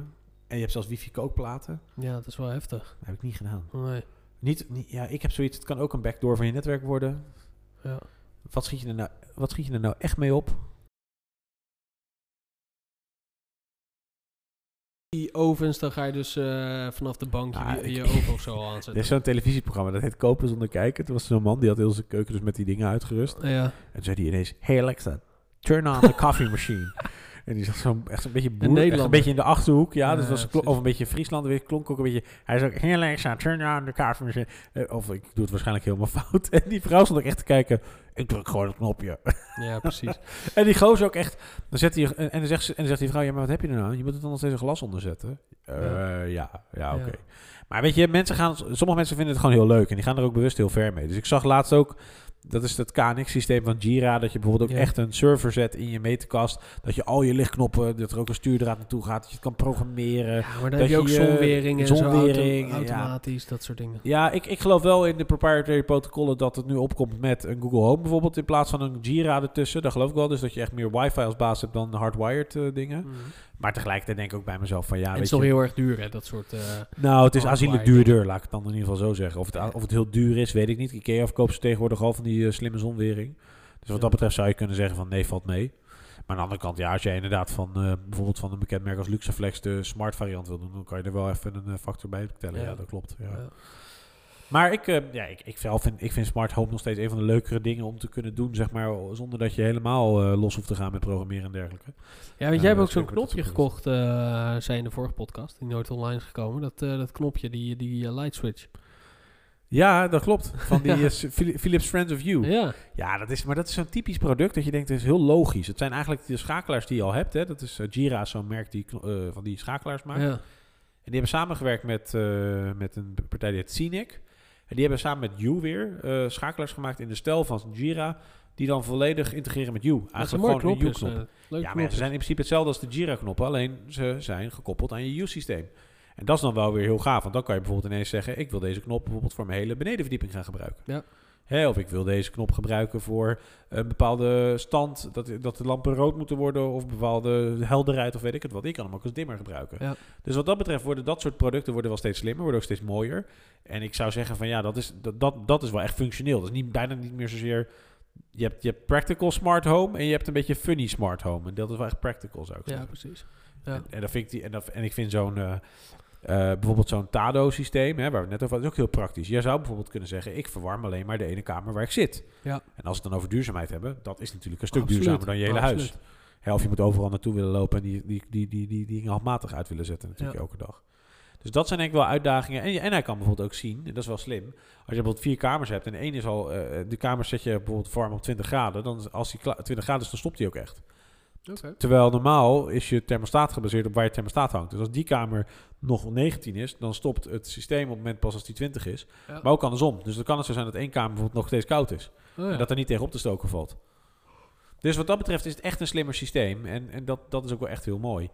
En je hebt zelfs wifi-kookplaten. Ja, dat is wel heftig. Dat heb ik niet gedaan. Nee. Niet, niet, ja, ik heb zoiets, het kan ook een backdoor van je netwerk worden. Ja. Wat schiet je er nou, wat schiet je er nou echt mee op? Die ovens, dan ga je dus eh, vanaf de bank je, Ah, je, je oven of zo al <laughs> Er aanzetten. is zo'n televisieprogramma, dat heet Kopen zonder kijken. Toen was zo'n man, die had heel zijn keuken dus met die dingen uitgerust. Ja. En toen zei hij ineens, hey Alexa, turn on the coffee machine. <laughs> En die zat zo echt een beetje boer, echt een beetje in de achterhoek. Ja, Ja, dus was of een beetje Friesland. Weet, je, klonk ook een beetje. Hij zei ook heel Alexa, turn on the car. for me." Eh, Of ik doe het waarschijnlijk helemaal <laughs> fout. En die vrouw stond ook echt te kijken. Ik druk gewoon het knopje. Ja, <laughs> precies. En die gozer ook echt. Dan zet hij en, en dan zegt ze, en dan zegt die vrouw, ja, maar wat heb je er nou? aan? Je moet er dan nog steeds een glas onder zetten. Eh, ja, ja, Ja. oké. Maar weet je, mensen gaan, sommige mensen vinden het gewoon heel leuk en die gaan er ook bewust heel ver mee. Dus ik zag laatst ook, dat is het KNX-systeem van Jira, dat je bijvoorbeeld ook Ja. echt een server zet in je meterkast, dat je al je lichtknoppen, dat er ook een stuurdraad naartoe gaat, dat je het kan programmeren. Ja, maar dan dat heb je ook eh, zonwering en zonwering, zo auto- ja. automatisch, dat soort dingen. Ja, ik, ik geloof wel in de proprietary protocollen dat het nu opkomt met een Google Home bijvoorbeeld, in plaats van een Jira ertussen. Daar geloof ik wel, dus dat je echt meer wifi als basis hebt dan hardwired eh, dingen. Mhm. Maar tegelijkertijd denk ik ook bij mezelf van ja, en het is toch je, heel erg duur, hè, dat soort... eh, nou, het is aanzienlijk duurder, laat ik het dan in ieder geval zo zeggen. Of het, of het heel duur is, weet ik niet. Ikea verkoopt ze tegenwoordig al van die eh, slimme zonwering. Dus wat Ja. dat betreft zou je kunnen zeggen van nee, valt mee. Maar aan de andere kant, ja, als jij inderdaad van eh, bijvoorbeeld van een bekend merk als Luxaflex de smart variant wil doen, dan kan je er wel even een factor bij tellen. Ja, Ja. dat klopt. Ja. Maar ik, eh, ja, ik, ik, zelf vind, ik vind smart home nog steeds een van de leukere dingen om te kunnen doen, zeg maar, zonder dat je helemaal eh, los hoeft te gaan met programmeren en dergelijke. Ja, want jij hebt dat ook zo'n dat knopje gekocht, eh zei in de vorige podcast, die nooit online is gekomen. Dat, eh, dat knopje, die, die eh, light switch. Ja, dat klopt. Van die Ja. <laughs> eh, Philips Friends of You. Ja, Ja, dat is, maar dat is zo'n typisch product dat je denkt, het is heel logisch. Het zijn eigenlijk de schakelaars die je al hebt. Hè. Dat is eh, Jira, zo'n merk die eh, van die schakelaars maakt. ja. En die hebben samengewerkt met, eh, met een partij die heet Scenic. En die hebben samen met You weer eh, schakelaars gemaakt in de stijl van Jira, die dan volledig integreren met You. Een Eigenlijk gewoon een knopje. You-knop. eh, leuk Ja, maar ze zijn in principe hetzelfde als de Jira-knoppen, alleen ze zijn gekoppeld aan je U-systeem. En dat is dan wel weer heel gaaf, want dan kan je bijvoorbeeld ineens zeggen: Ik wil deze knop bijvoorbeeld voor mijn hele benedenverdieping gaan gebruiken. Ja. Hè, of ik wil deze knop gebruiken voor een bepaalde stand, dat, dat de lampen rood moeten worden, of bepaalde helderheid, of weet ik het wat. Ik kan hem ook als dimmer gebruiken. Ja. Dus wat dat betreft worden dat soort producten worden wel steeds slimmer, worden ook steeds mooier. En ik zou zeggen: van ja, dat is, dat, dat, dat is wel echt functioneel. Dat is niet, bijna niet meer zozeer. Je hebt, je hebt practical smart home en je hebt een beetje funny smart home. En dat is wel echt practical, zou ik Ja, zeggen. precies. Ja. En, en, dat vind ik die, en, dat, en ik vind zo'n, eh, bijvoorbeeld zo'n Tado-systeem, waar we het net over hadden, is ook heel praktisch. Jij zou bijvoorbeeld kunnen zeggen, ik verwarm alleen maar de ene kamer waar ik zit. Ja. En als we het dan over duurzaamheid hebben, dat is natuurlijk een stuk Absoluut. duurzamer dan je hele huis. Of je moet overal naartoe willen lopen en die, die, die, die, die, handmatig uit willen zetten natuurlijk Ja. elke dag. Dus dat zijn denk ik wel uitdagingen. En, en hij kan bijvoorbeeld ook zien, en dat is wel slim, als je bijvoorbeeld vier kamers hebt en één is al, eh, de kamer zet je bijvoorbeeld warm op 20 graden, dan als die kla- 20 graden is, dan stopt hij ook echt. Terwijl normaal is je thermostaat gebaseerd op waar je thermostaat hangt. Dus als die kamer nog 19 is, dan stopt het systeem op het moment pas als die 20 is. Ja. Maar ook andersom. Dus dan kan het zo zijn dat één kamer bijvoorbeeld nog steeds koud is. Oh, ja. En dat er niet tegen op te stoken valt. Dus wat dat betreft is het echt een slimmer systeem. En, en dat, dat is ook wel echt heel mooi.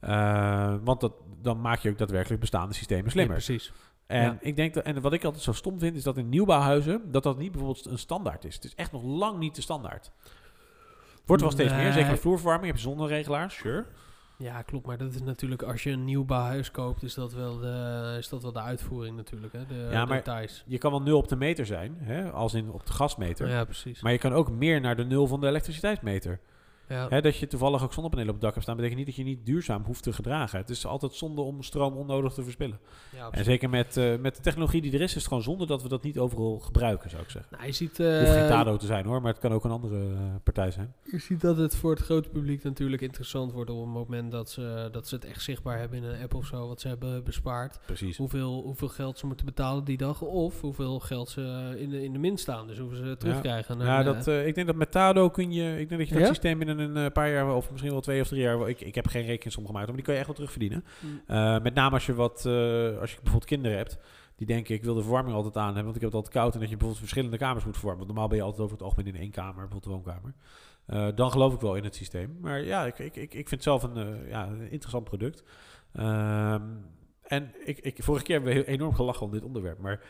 Eh, want dat, dan maak je ook daadwerkelijk bestaande systemen slimmer. precies. En Ja. ik denk dat, en wat ik altijd zo stom vind, is dat in nieuwbouwhuizen dat dat niet bijvoorbeeld een standaard is. Het is echt nog lang niet de standaard. Wordt wel steeds meer, zeker met vloerverwarming. Je hebt zonneregelaars, sure. Ja, klopt. Maar dat is natuurlijk, als je een nieuwbouw huis koopt, is dat wel de, is dat wel de uitvoering natuurlijk. Hè? De Ja, maar- details. Je kan wel nul op de meter zijn, hè, als in op de gasmeter. Ja, precies. Maar je kan ook meer naar de nul van de elektriciteitsmeter. Ja. Hè, dat je toevallig ook zonnepanelen op het dak hebt staan, betekent niet dat je niet duurzaam hoeft te gedragen. Het is altijd zonde om stroom onnodig te verspillen. ja, En zeker met, eh, met de technologie die er is, is het gewoon zonde dat we dat niet overal gebruiken, zou ik zeggen. Nou, je, ziet, Het hoeft geen eh, Tado te zijn hoor, maar het kan ook een andere eh, partij zijn. je ziet dat het voor het grote publiek natuurlijk interessant wordt op het moment dat ze, dat ze het echt zichtbaar hebben in een app of zo, wat ze hebben bespaard. Precies. Hoeveel, hoeveel geld ze moeten betalen die dag, of hoeveel geld ze in de, in de min staan. Dus hoeveel ze terugkrijgen. Ja, En, dat, eh, eh, ik denk dat met Tado kun je, ik denk dat je dat Ja? systeem binnen een eh, paar jaar, of misschien wel twee of drie jaar, ik, ik heb geen rekensom gemaakt, maar die kan je echt wel terugverdienen. mm, Eh, met name als je wat, eh, als je bijvoorbeeld kinderen hebt, die denken ik wil de verwarming altijd aan hebben, want ik heb het altijd koud en dat je bijvoorbeeld verschillende kamers moet verwarmen. Want normaal ben je altijd over het algemeen in één kamer, bijvoorbeeld de woonkamer. Dan geloof ik wel in het systeem. Maar ja, ik, ik, ik, ik vind het zelf een, ja, een interessant product. Ehm, en ik, ik, vorige keer hebben we heel enorm gelachen om dit onderwerp, maar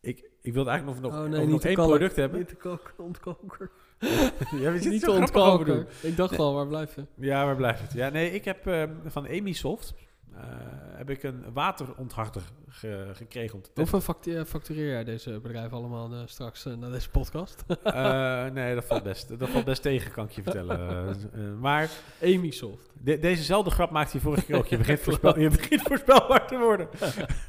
ik, ik wilde eigenlijk nog, nog, oh nee, nog één kalk, product hebben. Niet de kalk- ontkoker. <laughs> ja, we zitten Niet doen. ontkoker. Ik dacht al, waar blijven? Ja, waar blijft het? Ja, nee, ik heb ehm, van Emisoft heb ik een waterontharter ge- gekregen om te testen. Hoeveel eh, factureer jij deze bedrijven allemaal eh, straks eh, naar deze podcast? <laughs> Eh, nee, dat valt best. Dat valt best tegen, kan ik je vertellen. Eh, eh, maar Emisoft. de- dezezelfde grap maakte je vorige keer ook. Je begint, <laughs> voorspel, je begint voorspelbaar te worden.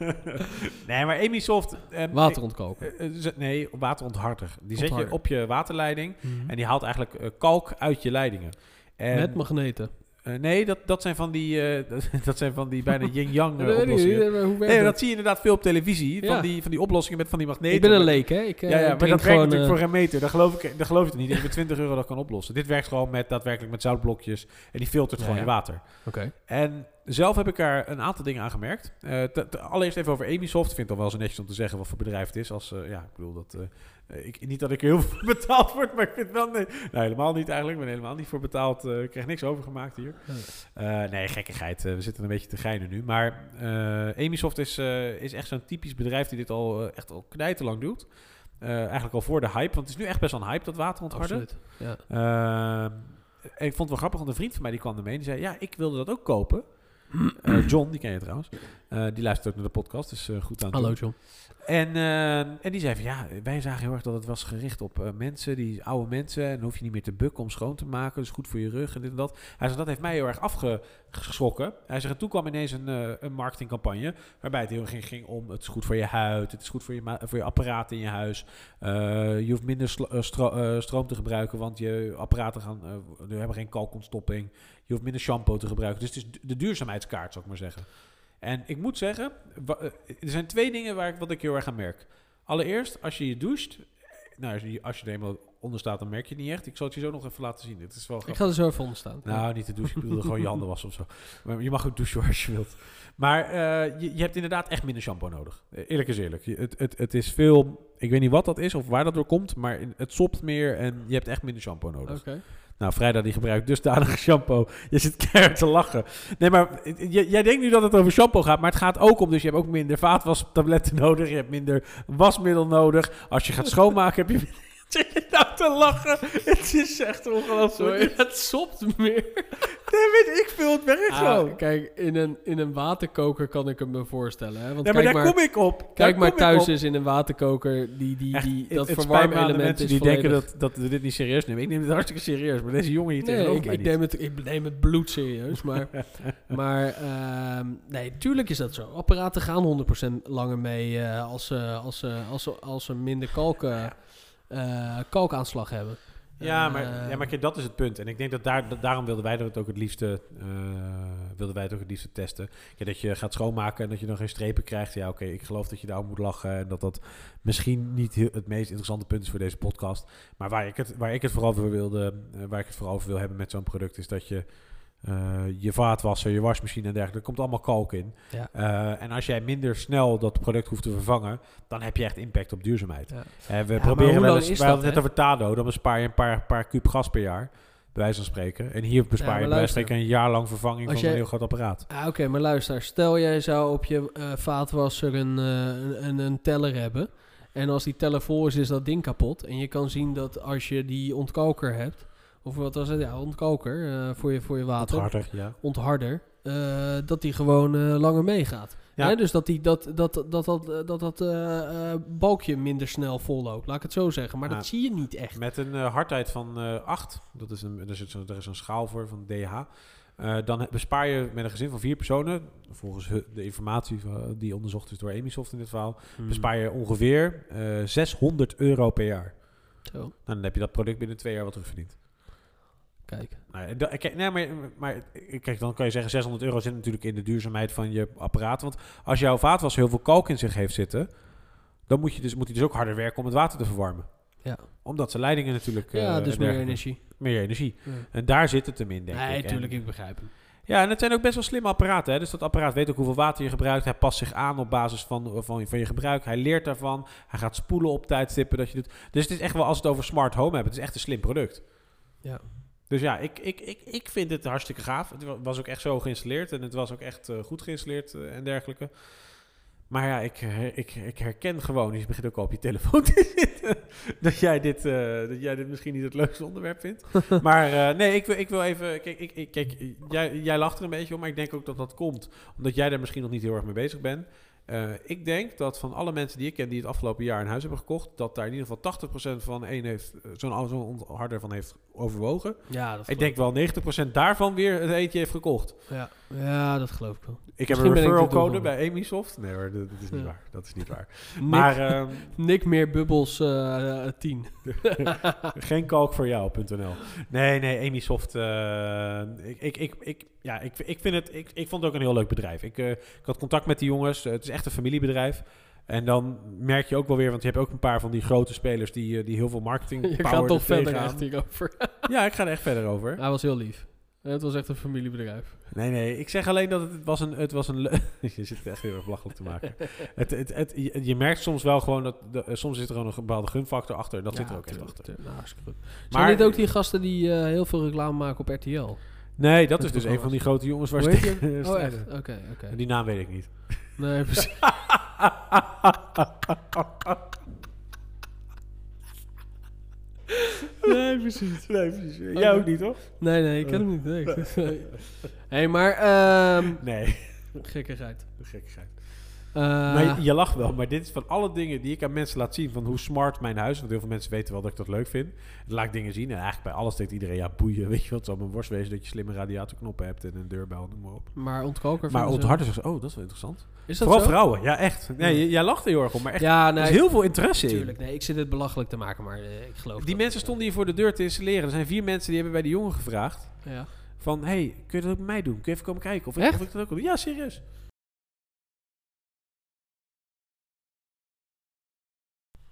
<laughs> nee, maar Emisoft... ehm, Waterontkoker. eh, eh, zet- nee, waterontharter. Die zet je op je waterleiding en die haalt eigenlijk eh, kalk uit je leidingen. En, Met magneten. Eh, nee, dat, dat, zijn van die, eh, <laughs> dat, zijn van die bijna <laughs> yin-yang eh, oplossingen. Nee, dat? zie je inderdaad veel op televisie. Van, Ja. die, van die oplossingen met van die magneten. ik ben een leek, hè? Ik, Ja, ja, maar dat werkt natuurlijk voor geen meter. Dat geloof ik, dat geloof ik niet. Dat je met 20 euro dat kan oplossen. Dit werkt gewoon met daadwerkelijk met zoutblokjes. En die filtert Ja, gewoon je water. Oké. En zelf heb ik daar een aantal dingen aan gemerkt. Allereerst even over Amisoft. Ik vind het toch wel zo netjes om te zeggen wat voor bedrijf het is. Als, ja, ik bedoel dat... eh, ik, niet dat ik er heel <laughs> veel voor betaald word, maar ik vind wel... Nee, nou, helemaal niet eigenlijk. Ik ben helemaal niet voor betaald. eh, ik krijg niks overgemaakt hier. Nee, gekkigheid. Eh, we zitten een beetje te geinen nu. Maar Amisoft is, is echt zo'n typisch bedrijf die dit al echt al knijterlang doet. Eigenlijk al voor de hype. Want het is nu echt best wel een hype, dat water ontharden. Absoluut. Ja. En ik vond het wel grappig, want een vriend van mij die kwam ermee. Die zei, ja, ik wilde dat ook kopen. John, die ken je trouwens. Eh, die luistert ook naar de podcast, dus eh, goed aan het Hallo. John. En, eh, en die zei van, ja, wij zagen heel erg dat het was gericht op mensen, die oude mensen. En dan hoef je niet meer te bukken om schoon te maken. Dus goed voor je rug en dit en dat. Hij zei, dat heeft mij heel erg afgeschrokken. Hij zei, en toen kwam ineens een, een marketingcampagne. Waarbij het heel erg ging, ging om, het is goed voor je huid. Het is goed voor je, voor je apparaat in je huis. Je hoeft minder stro- stroom te gebruiken, want je apparaten gaan, hebben geen kalkontstopping. Je hoeft minder shampoo te gebruiken. Dus het is de duurzaamheidskaart, zou ik maar zeggen. En ik moet zeggen, eh, er zijn twee dingen waar ik, wat ik heel erg aan merk. Allereerst, als je je doucht, nou, als je, er eenmaal onder staat, dan merk je het niet echt. Ik zal het je zo nog even laten zien. Het is wel Ik ga er zo even onder staan. Nou, niet te douchen. Ik bedoel gewoon je handen wassen of zo. Maar je mag ook douchen als je wilt. Maar eh, je, je hebt inderdaad echt minder shampoo nodig. Eh, Eerlijk is eerlijk. Je- Het, het, het is veel... Ik weet niet wat dat is of waar dat door komt. Maar het sopt meer en je hebt echt minder shampoo nodig. Oké. Nou, Vrijdag die gebruikt dusdanig <laughs> shampoo. Je zit keihard te lachen. Nee, maar jij denkt nu dat het over shampoo gaat. Maar het gaat ook om... Dus je hebt ook minder vaatwastabletten <laughs> nodig. Je hebt minder wasmiddel nodig. Als je gaat schoonmaken heb je... Zit je nou te lachen? Het is echt ongelooflijk. <laughs> Het sopt meer. Nee, weet ik veel. Het werkt zo. Ah, kijk, in een, in een waterkoker kan ik het me voorstellen. Hè? Want Ja, maar kijk daar maar, kom ik op. Daar kijk maar thuis is in een waterkoker die, die, Echt, die, dat verwarmelement is die volledig. denken dat, dat we dit niet serieus nemen. Ik neem het hartstikke serieus, maar deze jongen hier Nee, tegenover ik, mij ik, niet. neem het, ik neem het bloed serieus. Maar, <laughs> maar ehm, nee, tuurlijk is dat zo. Apparaten gaan 100% langer mee eh, als, ze, als, ze, als, ze, als ze minder kalk, eh, eh, kalkaanslag hebben. Ja, maar, Eh, ja, maar kijk, dat is het punt. En ik denk dat, daar, dat daarom wilden wij het ook het liefste, eh, wilden wij het ook het liefste testen. Kijk, dat je gaat schoonmaken en dat je dan geen strepen krijgt. Ja, oké, ik geloof dat je daarom moet lachen. En dat dat misschien niet het meest interessante punt is voor deze podcast. Maar waar ik het, waar ik het vooral over wilde, waar ik het vooral over wil hebben met zo'n product, is dat je je vaatwasser, je wasmachine en dergelijke, er komt allemaal kalk in. Ja. Eh, en als jij minder snel dat product hoeft te vervangen, dan heb je echt impact op duurzaamheid. Ja. Eh, we proberen wel eens, wij hadden het net over Tado, dan bespaar je een paar, paar kuub gas per jaar, bij wijze van spreken. En hier bespaar je bij wijze van spreken een jaar lang vervanging Als van een heel groot apparaat. Ah, Oké, maar luister. Stel jij zou op je eh, vaatwasser een, eh, een, een, een teller hebben. En als die teller vol is, is dat ding kapot. En je kan zien dat als je die ontkalker hebt... Of wat was het? Ja, ontkalker eh, voor, je, voor je water. harder, ja. ontharder, eh, dat die gewoon eh, langer meegaat. Ja. Hè, dus dat, die, dat, dat, dat, dat, dat, dat balkje minder snel vol loopt, laat ik het zo zeggen. Maar Ja. dat zie je niet echt. Met een eh, hardheid van eh 8, dat is een, er, zit zo, er is een schaal voor van DH. Dan bespaar je met een gezin van vier personen, volgens de informatie die onderzocht is door Emisoft in dit verhaal, Hmm. bespaar je ongeveer eh 600 euro per jaar. Zo, Nou, dan heb je dat product binnen twee jaar wat terugverdiend. Kijk. Nou, ja, da- kijk, nee, maar, maar eh, kijk, dan kan je zeggen 600 euro zit natuurlijk in de duurzaamheid van je apparaat. Want als jouw vaatwas heel veel kalk in zich heeft zitten, dan moet, je dus, moet hij dus ook harder werken om het water te verwarmen. Ja, Omdat zijn leidingen natuurlijk... ja eh, dus meer energie. Meer energie. Ja. En daar zit het hem in, denk Nee, ik. En- tuurlijk, ik begrijp hem. ja, en het zijn ook best wel slimme apparaten. Hè? Dus dat apparaat weet ook hoeveel water je gebruikt. Hij past zich aan op basis van, van, van je gebruik. Hij leert daarvan. Hij gaat spoelen op tijdstippen dat je doet. Dus het is echt wel, als het over smart home hebben, het is echt een slim product. Ja. Dus ja, ik, ik, ik, ik vind het hartstikke gaaf. Het wa- was ook echt zo geïnstalleerd en het was ook echt eh, goed geïnstalleerd eh, en dergelijke. Maar ja, ik, her- ik, ik herken gewoon, je begint ook al op je telefoon te <laughs> zitten, dat jij dit, eh, dat jij dit misschien niet het leukste onderwerp vindt. <laughs> maar eh, nee, ik wil, ik wil even, kijk, ik, ik, kijk jij, jij lacht er een beetje om, maar ik denk ook dat dat komt omdat jij daar misschien nog niet heel erg mee bezig bent. Eh, ik denk dat van alle mensen die ik ken die het afgelopen jaar een huis hebben gekocht, dat daar in ieder geval 80% van één heeft, eh, zo'n zo'n ont- harder van heeft overwogen. Ja, dat Ik denk wel 90% daarvan weer het eentje heeft gekocht. Ja. Ja, dat geloof ik wel. Ik heb een ik referral de code bij Amisoft. Nee hoor, dat, dat is niet Ja. waar. Dat is niet waar. Nick, Maar ehm, Nick meer bubbels eh 10. <laughs> geen kalk voor jou.nl. Nee, nee, Amisoft. eh ik, ik, ik, ik, ja, ik, ik, vind het, ik, ik vond het ook een heel leuk bedrijf. Ik, eh, ik had contact met die jongens. het is echt een familiebedrijf. En dan merk je ook wel weer, want je hebt ook een paar van die grote spelers die, eh, die heel veel marketing <laughs> Je power gaat toch er verder echt hierover. Ja, ik ga er echt verder over. Hij was heel lief. Het was echt een familiebedrijf. Nee, nee, ik zeg alleen dat het was een... Het was een <laughs> je zit het echt heel erg belachelijk te maken. <laughs> het, het, het, je, je merkt soms wel gewoon dat... De, eh, soms zit er gewoon een bepaalde gunfactor achter. En dat zit er ook echt tuurlijk, achter. tuurlijk. Nou, hartstikke goed. Maar- Zijn dit ook die gasten die eh, heel veel reclame maken op RTL? Nee, dat is dus een van die grote jongens waar Hoe ze tegen <laughs> Oh, echt? Oké, oké. Die naam weet ik niet. Nee, precies. Nee, precies. Nee, precies. Jij ook niet, toch? Nee, nee, ik ken hem niet. Nee. <laughs> hey, maar... ehm Nee. gekkigheid. Gekkigheid. Eh, maar je, je lacht wel, maar dit is van alle dingen die ik aan mensen laat zien van hoe smart mijn huis, want heel veel mensen weten wel dat ik dat leuk vind. Dan laat ik dingen zien en eigenlijk bij alles denkt iedereen, ja boeien, <laughs> weet je wat, het zal mijn worst wezen dat je slimme radiatorknoppen hebt en een deurbel, noem maar op. maar ontkoker Maar ontharden ze, oh dat is wel interessant. Is dat Vooral zo? vrouwen, ja echt. Nee, jij lacht er heel erg om, maar echt, Ja, er nee. is heel veel interesse in. Tuurlijk, nee, ik zit het belachelijk te maken, maar eh, ik geloof Die mensen stonden hier voor de deur te installeren. Er zijn vier mensen die hebben bij die jongen gevraagd Ja. van, hey, kun je dat ook met mij doen? Kun je even komen kijken of ik, Echt? of ik dat ook doen? Ja, serieus.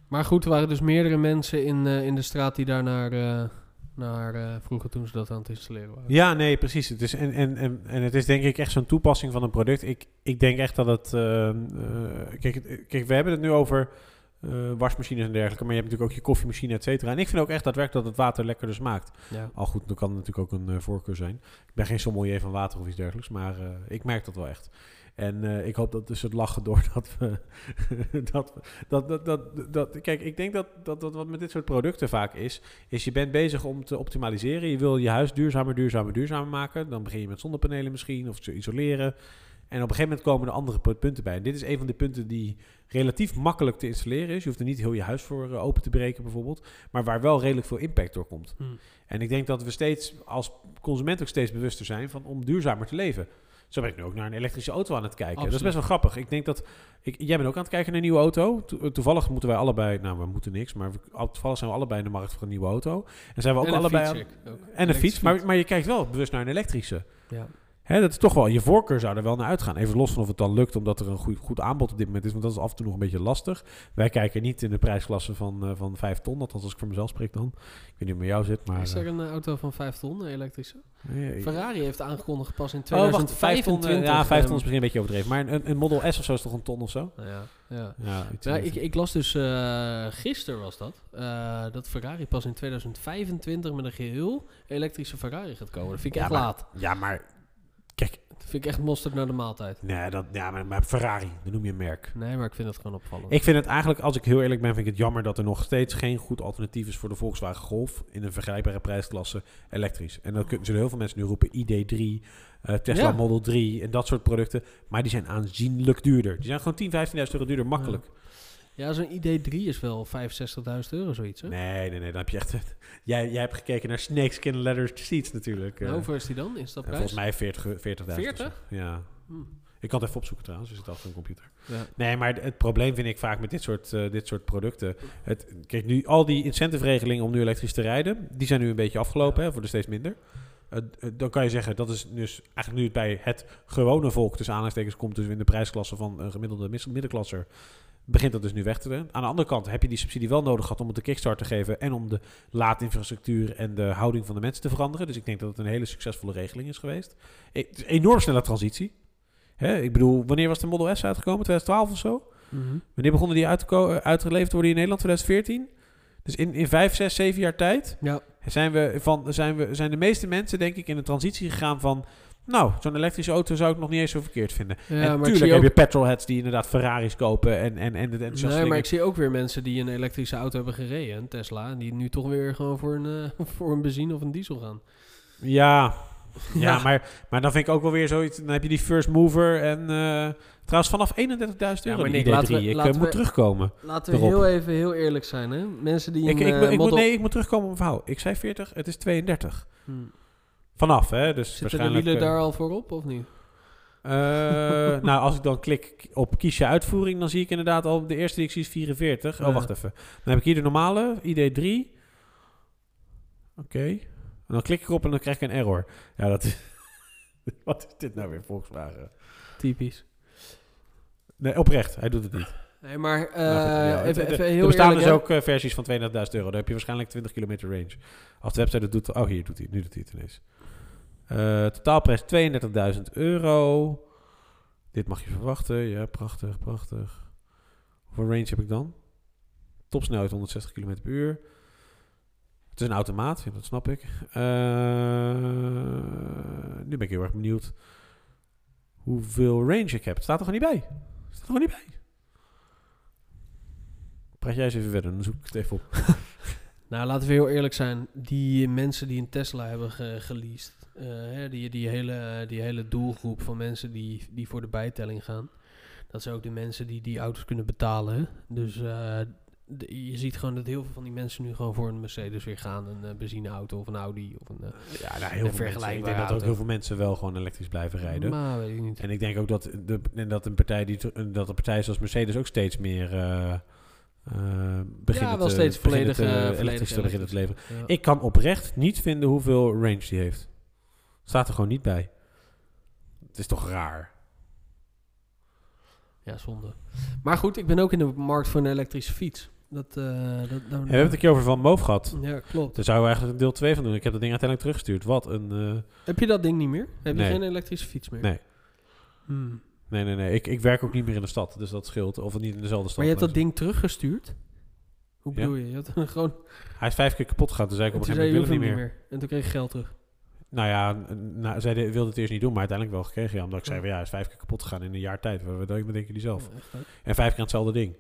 Maar goed, er waren dus meerdere mensen in, eh, in de straat die daar naar, eh, naar eh, vroegen toen ze dat aan het installeren waren. Ja, nee, precies. Het is, en, en, en, en het is denk ik echt zo'n toepassing van een product. Ik, ik denk echt dat het... eh, eh, kijk, het- kijk, we hebben het nu over eh, wasmachines en dergelijke. Maar je hebt natuurlijk ook je koffiemachine, et cetera. En ik vind ook echt daadwerkelijk dat het water lekkerder smaakt. Ja. Al goed, dan kan het natuurlijk ook een eh, voorkeur zijn. Ik ben geen sommelier van water of iets dergelijks. Maar eh, ik merk dat wel echt. En eh, ik hoop dat dus het lachen door dat we... <laughs> dat, dat, dat, dat, dat, kijk, ik denk dat, dat, dat wat met dit soort producten vaak is... is je bent bezig om te optimaliseren. Je wil je huis duurzamer, duurzamer, duurzamer maken. Dan begin je met zonnepanelen misschien of te isoleren. En op een gegeven moment komen er andere pu- punten bij. En dit is een van de punten die relatief makkelijk te installeren is. Je hoeft er niet heel je huis voor eh, open te breken bijvoorbeeld. Maar waar wel redelijk veel impact door komt. Hm. En ik denk dat we steeds als consument ook steeds bewuster zijn van om duurzamer te leven. Zo ben ik nu ook naar een elektrische auto aan het kijken. Dat is best wel grappig. Ik denk dat. Ik, jij bent ook aan het kijken naar een nieuwe auto. To- eh, toevallig moeten wij allebei. Nou, we moeten niks. Maar we, toevallig zijn we allebei in de markt voor een nieuwe auto. En zijn we ook En allebei. fiets, aan- ook. en een fiets. Maar, maar je kijkt wel bewust naar een elektrische. Ja. Hè, dat is toch wel. Je voorkeur zou er wel naar uitgaan. Even los van of het dan lukt, omdat er een goed, goed aanbod op dit moment is. Want dat is af en toe nog een beetje lastig. Wij kijken niet in de prijsklasse van, eh van 5 ton. Althans, als ik voor mezelf spreek dan. Ik weet niet hoe jou zit. Maar. is er een eh, auto van 5 ton, een elektrische? eh, eh, Ferrari heeft aangekondigd pas in Oh, wacht, 5 ton, 2025. eh, ja, 5 ton is ehm, misschien een beetje overdreven. Maar een, een Model S of zo is toch een ton of zo? Ja, ja. Ik, ik las dus, eh gisteren was dat, eh, dat Ferrari pas in 2025 met een geheel elektrische Ferrari gaat komen. Dat vind ik Ja, echt maar- laat. ja, maar Dat vind ik echt mosterd naar de maaltijd. nee, dat, ja, maar, maar Ferrari, dan noem je een merk. Nee, maar ik vind het gewoon opvallend. Ik vind het eigenlijk, als ik heel eerlijk ben, vind ik het jammer dat er nog steeds geen goed alternatief is voor de Volkswagen Golf in een vergelijkbare prijsklasse elektrisch. En dan kunnen, zullen heel veel mensen nu roepen ID3, eh, Tesla Ja. Model 3 en dat soort producten. Maar die zijn aanzienlijk duurder. Die zijn gewoon 10, 15.000 euro duurder, makkelijk. Ja, zo'n ID3 is wel 65.000 euro zoiets, hè? Nee, nee, nee, dan heb je echt... <laughs> jij, jij hebt gekeken naar snakeskin leather seats natuurlijk. eh. Nou, hoeveel is die dan? Is dat En prijs? volgens mij 40 40.000. 40? of zo. Ja. Hm. Ik kan het even opzoeken trouwens, je zit achter een computer. Ja. Nee, maar het probleem vind ik vaak met dit soort, eh, dit soort producten. Het, kijk, nu al die incentive-regelingen om nu elektrisch te rijden, die zijn nu een beetje afgelopen, hè, voor de steeds minder. Eh, eh, dan kan je zeggen, dat is dus eigenlijk nu het bij het gewone volk, tussen aanhalingstekens, komt dus in de prijsklasse van een gemiddelde middenklasser, begint dat dus nu weg te doen. Aan de andere kant heb je die subsidie wel nodig gehad om het de kickstart te geven en om de laadinfrastructuur en de houding van de mensen te veranderen. Dus ik denk dat het een hele succesvolle regeling is geweest. Het is een enorm snelle transitie. Hè, ik bedoel, wanneer was de Model S uitgekomen? 2012 of zo? Mhm. Wanneer begonnen die uit te uitgeleverd te worden in Nederland? 2014? Dus in, in 5, 6, 7 jaar tijd Ja, zijn, we van, zijn, we, zijn de meeste mensen, denk ik, in een transitie gegaan van... Nou, zo'n elektrische auto zou ik nog niet eens zo verkeerd vinden. ja en natuurlijk heb je petrolheads die inderdaad Ferraris kopen en, en, en, en, en Nee, maar ik zie ook weer mensen die een elektrische auto hebben gereden, een Tesla, en die nu toch weer gewoon voor een, eh, <laughs> voor een benzine of een diesel gaan. Ja, Ja, maar, maar dan vind ik ook wel weer zoiets. Dan heb je die first mover. En uh, trouwens, vanaf 31.000 euro. maar ID3. laten we- ik laten eh, moet we- terugkomen. Laten we Erop. heel even heel eerlijk zijn, hè? Mensen die Ik, een ik, eh, ik, moet, nee, ik moet terugkomen op mijn verhaal. Ik zei 40, het is 32. Hm. Vanaf, hè? Dus Zitten de wielen eh, daar al voor op, of niet? eh, <laughs> nou, als ik dan klik op kies je uitvoering, dan zie ik inderdaad al de eerste die ik zie is 44. Oh, Ja. wacht even. Dan heb ik hier de normale, ID3. Oké. En dan klik ik erop en dan krijg ik een error. Ja, dat is... <laughs> Wat is dit nou weer, Volkswagen? Typisch. Nee, oprecht. Hij doet het niet. Nee, maar Nou goed, ja, even, even er heel bestaan eerlijk, dus ook eh, versies van 32.000 euro. Daar heb je waarschijnlijk 20 kilometer range. Als de website het doet... Oh, hier doet hij. Nu doet hij het ineens. Eh, totaalprijs 32.000 euro. Dit mag je verwachten. Ja, prachtig, prachtig. Hoeveel range heb ik dan? Topsnelheid 160 km per uur. Het is een automaat, dat snap ik. Eh, nu ben ik heel erg benieuwd hoeveel range ik heb. Het staat er gewoon niet bij. Het staat er gewoon niet bij. Praat jij eens even verder, dan zoek ik het even op. <laughs> Nou, laten we heel eerlijk zijn. Die mensen die een Tesla hebben ge geleased, eh, hè, die, die, hele, die hele doelgroep van mensen die, die voor de bijtelling gaan, dat zijn ook de mensen die die auto's kunnen betalen. Dus eh, de- je ziet gewoon dat heel veel van die mensen nu gewoon voor een Mercedes weer gaan. Een eh, benzineauto of een Audi of een... eh, Ja, nou, heel veel mensen. Ik denk dat ook heel veel mensen wel gewoon elektrisch blijven rijden. Maar weet ik niet. En ik denk ook dat, de, en dat een partij die dat een partij zoals Mercedes ook steeds meer eh beginnen Ja, wel te- steeds volledig, te- elektrisch te beginnen te leveren. Ja. Ik kan oprecht niet vinden hoeveel range die heeft. Staat er gewoon niet bij. Het is toch raar. Ja, zonde. Maar goed, ik ben ook in de markt voor een elektrische fiets. Dat, eh, dat, dat- Ja, we hebben het een keer over Van Moof gehad. Ja, klopt. Daar zouden we eigenlijk een deel 2 van doen. Ik heb dat ding uiteindelijk teruggestuurd. Wat een... eh, Heb je dat ding niet meer? Heb je Nee. geen elektrische fiets meer? Nee. Hmm. nee, nee, nee. Ik, ik werk ook niet meer in de stad. Dus dat scheelt. Of niet in dezelfde stad. Maar je hebt dat ding teruggestuurd? Hoe Ja. bedoel je? Je had hem <laughs> gewoon... Hij is vijf keer kapot gegaan. Toen zei ik op een gegeven moment, ik wil hem niet meer. meer. En toen kreeg je geld terug. Nou ja, nou, zij de- wilde het eerst niet doen, maar uiteindelijk wel gekregen. Ja, omdat ik zei, van, ja, hij is vijf keer kapot gegaan in een jaar tijd. Wat wat denken jullie zelf? Ja? En vijf keer hetzelfde ding.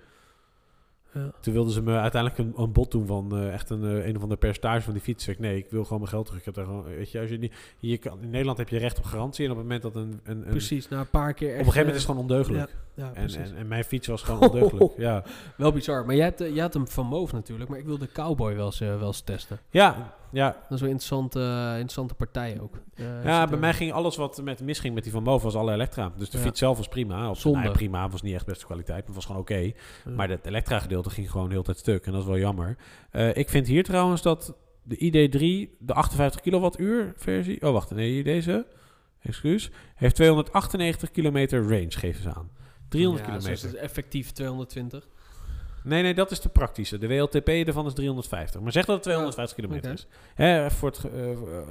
Ja. Toen wilden ze me uiteindelijk een, een bod doen van eh, echt een, eh, een of ander percentage van die fiets. Ik, nee, ik wil gewoon mijn geld terug. Ik heb daar gewoon, weet je, als je niet, je kan, in Nederland heb je recht op garantie. En op het moment dat een, een, een Precies, na een paar keer op echt... een gegeven moment eh, is het gewoon ondeugelijk. Ja, en, precies. en, en mijn fiets was gewoon ondeugelijk. <laughs> Ja, Wel bizar. Maar jij hebt, eh, jij had hem van Moof natuurlijk. Maar ik wil de Cowboy wel eens, eh, wel eens testen. ja, ja. Dat is wel een interessante, eh, interessante partij ook. Ja bij mij ging alles wat met misging met die van boven was alle elektra. Dus de Ja. fiets zelf was prima. Of, Zonde. nou, prima, was niet echt beste kwaliteit, maar het was gewoon oké. Ja. Maar het elektra gedeelte ging gewoon de hele tijd stuk. En dat is wel jammer. Ik vind hier trouwens dat de ID3, de 58 kilowattuur versie... Oh, wacht. Nee, deze. Excuus. Heeft 298 kilometer range, geven ze aan. 300 Ja, dus kilometer. is effectief 220. Nee, nee, dat is de praktische. De WLTP ervan is 350. Maar zeg dat het 250 kilometer oké. is. Hè, voor het,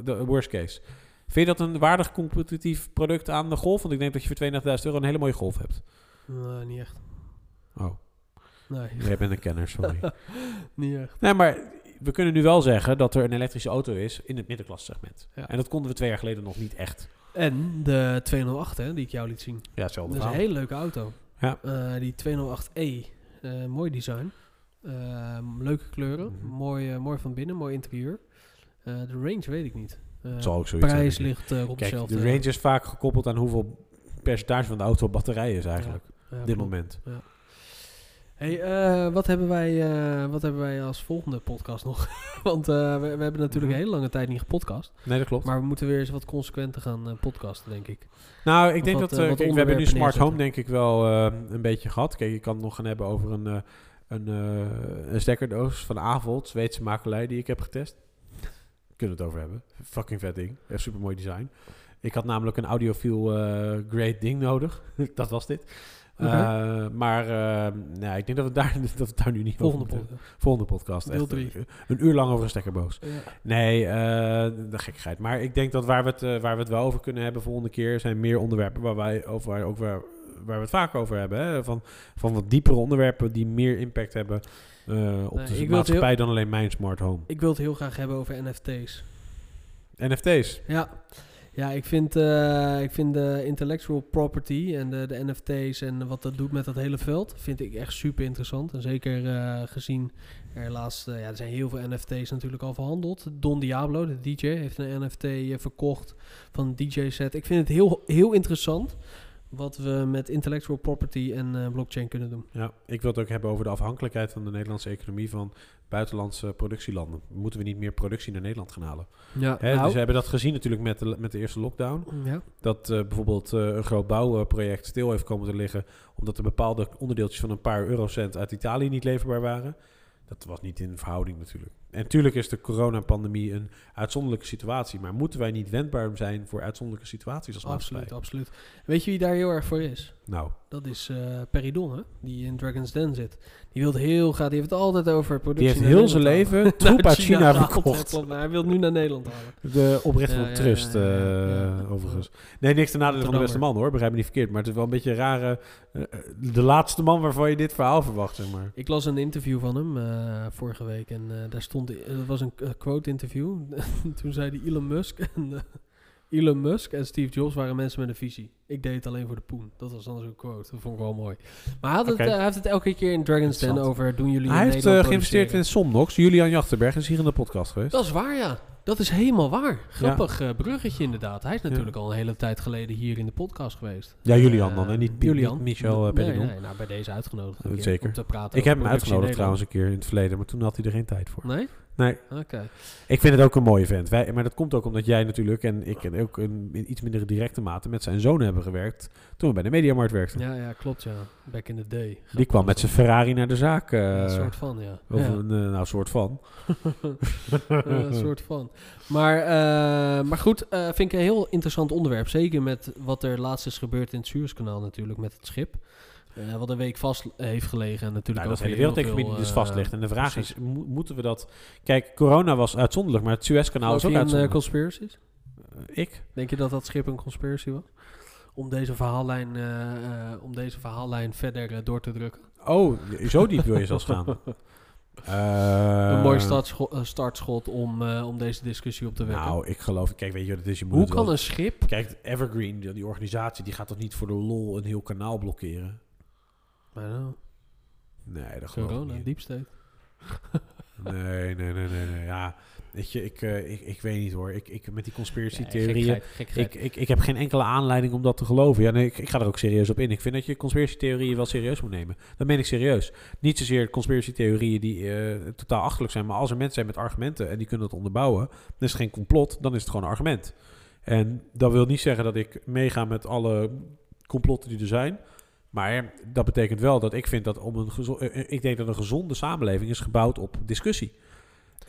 de worst case. Vind je dat een waardig competitief product aan de Golf? Want ik denk dat je voor 32.000 euro een hele mooie Golf hebt. Nee, niet echt. Oh, Nee, jij bent een kenner, sorry. <laughs> niet echt. nee, maar we kunnen nu wel zeggen dat er een elektrische auto is in het middenklasse segment. Ja. En dat konden we twee jaar geleden nog niet echt. En de 208, hè, die ik jou liet zien. Ja, hetzelfde Dat is een hele leuke auto. Ja. Eh, die 208e. eh, mooi design. Ehm, leuke kleuren. Mhm. mooi, eh, mooi van binnen, mooi interieur. De range weet ik niet. Het zal ook zoiets prijs zijn, ligt rond Kijk, hetzelfde. de range is vaak gekoppeld aan hoeveel percentage van de auto batterij is eigenlijk. Ja, op dit moment. Hey, eh, wat, hebben wij, eh, wat hebben wij als volgende podcast nog? <laughs> Want eh, we, we hebben natuurlijk een hele lange tijd niet gepodcast. Nee, dat klopt. Maar we moeten weer eens wat consequenter gaan podcasten, denk ik. Nou, ik Of denk wat, dat kijk, we hebben nu smart home denk ik wel eh, een beetje gehad. Kijk, je kan het nog gaan hebben over een, een, een stekkerdoos van Avolt, Zweedse makelij die ik heb getest. Kunnen we het over hebben. Fucking vet ding. Echt super mooi design. Ik had namelijk een audiofiel great ding nodig. <laughs> dat was dit. Eh, maar eh, nou, ik denk dat we daar, <laughs> dat we daar nu niet Volgende over moeten. podcast. Volgende podcast. Deel echt, drie. Een, uur lang over een stekkerboos. Ja. Nee, eh de gekkigheid. Maar ik denk dat waar we, het, eh, waar we het wel over kunnen hebben volgende keer... zijn meer onderwerpen waar wij over, waar, ook waar, waar we het vaak over hebben. Hè? Van, van wat diepere onderwerpen die meer impact hebben... eh, op Nee, de maatschappij dan alleen mijn smart home. Ik wil het heel graag hebben over NFT's. NFT's. Ja, ja ik, vind, eh, ik vind de intellectual property en de, de NFT's en wat dat doet met dat hele veld, vind ik echt super interessant. En zeker eh, gezien Helaas, eh, ja, er zijn heel veel NFT's natuurlijk al verhandeld. Don Diablo, de DJ, heeft een NFT verkocht van een DJ-set. Ik vind het heel, heel interessant wat we met intellectual property en eh, blockchain kunnen doen. Ja, ik wil het ook hebben over de afhankelijkheid van de Nederlandse economie van buitenlandse productielanden. Moeten we niet meer productie naar Nederland gaan halen? Ja, Hè, nou, Dus we hebben dat gezien natuurlijk met de, met de eerste lockdown. ja. Dat eh, bijvoorbeeld eh, een groot bouwproject stil heeft komen te liggen... omdat er bepaalde onderdeeltjes van een paar eurocent uit Italië niet leverbaar waren. Dat was niet in verhouding natuurlijk. En natuurlijk is de coronapandemie een uitzonderlijke situatie. Maar moeten wij niet wendbaar zijn voor uitzonderlijke situaties als absoluut, maatschappij? absoluut. Weet je wie daar heel erg voor is? Nou, Dat is eh Peridon, hè? die in Dragon's Den zit. Die wil heel graag, die heeft het altijd over die productie. heeft naar heel zijn leven <laughs> troep uit China gehaald, verkocht. maar hij wil nu naar Nederland halen. De oprichter van ja, Trust, ja, eh, overigens. Nee, niks ten nadele van de beste man hoor, begrijp me niet verkeerd. Maar het is wel een beetje een rare... eh, de laatste man waarvan je dit verhaal verwacht, zeg maar. Ik las een interview van hem vorige week en daar stond, dat was een eh, quote interview. <laughs> Toen zei hij Elon Musk en eh, Elon Musk en Steve Jobs waren mensen met een visie. Ik deed het alleen voor de poen. Dat was dan zo'n quote. Dat vond ik wel mooi. Maar hij, had het, eh, hij heeft het elke keer in Dragon's Den over doen jullie in Hij heeft geïnvesteerd in. Somnox. Julian Jachterberg is hier in de podcast geweest. Dat is waar, ja. Dat is helemaal waar. Grappig eh, bruggetje inderdaad. Hij is Ja. natuurlijk al een hele tijd geleden hier in de podcast geweest. Ja, Julian dan, en niet, Julian. Michel uh, Nee, Peridon. nee, nou, bij deze uitgenodigd. zeker. Om te praten Ik heb hem uitgenodigd trouwens een keer in het verleden, maar toen had hij er geen tijd voor. Nee? Nee, Oké. ik vind het ook een mooie vent. Wij, maar dat komt ook omdat jij natuurlijk en ik en ook een, in iets mindere directe mate met zijn zoon hebben gewerkt toen we bij de Mediamarkt werkten. Ja, ja, klopt ja. Back in the day. Die kwam met zijn Ferrari naar de zaak. eh, Ja, een soort van, ja. Of Ja. een eh, nou, soort van. <laughs> Een soort van. Maar, eh, maar goed, vind ik een heel interessant onderwerp. Zeker met wat er laatst is gebeurd in het Suezkanaal natuurlijk met het schip. Eh, wat een week vast heeft gelegen. En natuurlijk Nou, dat de wereldeconomie dus eh, vastligt. En de vraag precies. is, mo- moeten we dat... Kijk, corona was uitzonderlijk, maar het Suezkanaal is ook eh, uitzonderlijk. conspiracies? Ik? Denk je dat dat schip een conspiracy was? Om deze verhaallijn, om deze verhaallijn verder door te drukken. Oh, zo diep wil je zelfs gaan. <laughs> een mooi startscho- startschot om, om deze discussie op te wekken. Nou, ik geloof... Kijk, weet je het is? Je Hoe wel- kan een schip... Kijk, Evergreen, die, die organisatie, die gaat toch niet voor de lol een heel kanaal blokkeren? I don't know. Nee, dat geloof ik Corona, niet. state. <laughs> Nee, nee, nee, nee, nee. Ja, weet je, ik, eh, ik, ik weet niet hoor. Ik, ik, met die conspiracy Ja, theorieën... gekkigheid, gekkigheid. Ik, ik, ik heb geen enkele aanleiding om dat te geloven. Ja, nee, ik, ik ga er ook serieus op in. Ik vind dat je conspiracy-theorieën wel serieus moet nemen. Dat meen ik serieus. Niet zozeer conspiracy-theorieën die eh, totaal achterlijk zijn, maar als er mensen zijn met argumenten en die kunnen dat onderbouwen, dan is het geen complot, dan is het gewoon een argument. En dat wil niet zeggen dat ik meega met alle complotten die er zijn. Maar dat betekent wel dat ik vind dat om een gezo- eh, eh, ik denk dat een gezonde samenleving is gebouwd op discussie.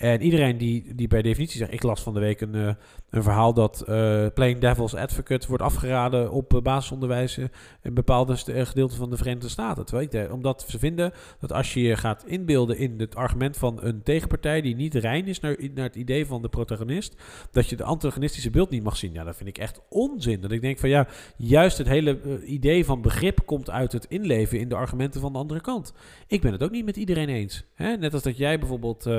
En iedereen die, die per definitie zegt... Ik las van de week een, eh, een verhaal dat eh playing devil's advocate wordt afgeraden op eh, basisonderwijs in bepaalde gedeelten van de Verenigde Staten. Terwijl omdat ze vinden dat als je je gaat inbeelden in het argument van een tegenpartij die niet rein is naar, naar het idee van de protagonist, dat je de antagonistische beeld niet mag zien. Ja, dat vind ik echt onzin. Dat ik denk van ja, juist het hele idee van begrip komt uit het inleven in de argumenten van de andere kant. Ik ben het ook niet met iedereen eens. Hè? Net als dat jij bijvoorbeeld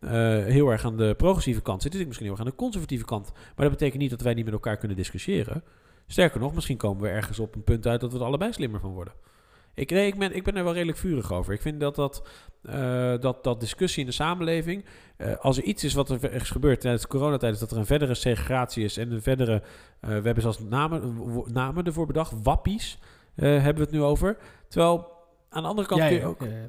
eh, heel erg aan de progressieve kant zit, zit ik misschien heel erg aan de conservatieve kant. Maar dat betekent niet dat wij niet met elkaar kunnen discussiëren. Sterker nog, misschien komen we ergens op een punt uit dat we er allebei slimmer van worden. Ik, nee, ik, ben, ik ben er wel redelijk vurig over. Ik vind dat dat, eh, dat, dat discussie in de samenleving. eh, als er iets is wat er is gebeurd tijdens de coronatijd, is dat er een verdere segregatie is en een verdere. we hebben zelfs namen, ervoor bedacht. Wappies hebben we het nu over. Terwijl aan de andere kant Ja, kun je ook. ja.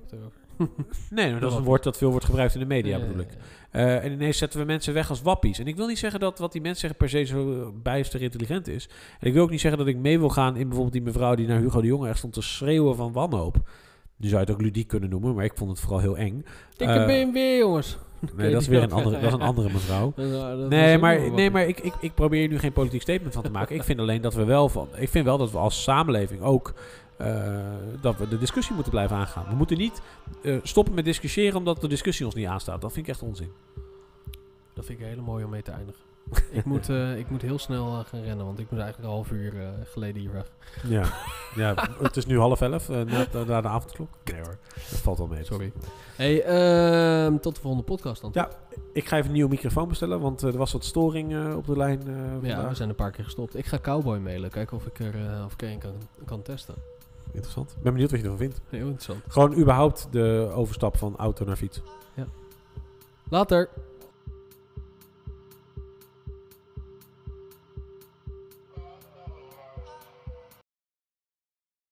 <laughs> Nee, maar dat is een woord dat veel wordt gebruikt in de media, bedoel ik. Eh, en ineens zetten we mensen weg als wappies. En ik wil niet zeggen dat wat die mensen zeggen per se zo bijster intelligent is. En ik wil ook niet zeggen dat ik mee wil gaan in bijvoorbeeld die mevrouw die naar Hugo de Jonge echt stond te schreeuwen van wanhoop. Die zou je het ook ludiek kunnen noemen, maar ik vond het vooral heel eng. Dikke Eh, BMW, jongens. <laughs> Nee, dat is weer een andere, dat is een andere mevrouw. <laughs> Nee, maar, nee, maar ik, ik, ik probeer hier nu geen politiek statement van te maken. Ik vind alleen dat we wel van. Ik vind wel dat we als samenleving ook. Eh, dat we de discussie moeten blijven aangaan. We moeten niet eh, stoppen met discussiëren omdat de discussie ons niet aanstaat. Dat vind ik echt onzin. Dat vind ik hele mooie om mee te eindigen. <laughs> ik, moet, eh, ik moet heel snel gaan rennen, want ik moet eigenlijk een half uur geleden hier weg. Ja, <laughs> ja het is nu half elf, eh, na, de avondklok. Nee hoor, dat valt wel mee. Sorry. Hey, ehm, tot de volgende podcast dan. Ja, Ik ga even een nieuwe microfoon bestellen, want er was wat storing op de lijn Ja, vandaag. we zijn een paar keer gestopt. Ik ga Cowboy mailen, kijken of ik er, of ik er een kan, kan testen. Interessant. Ik ben benieuwd wat je ervan vindt. Heel interessant. Gewoon überhaupt de overstap van auto naar fiets. Later.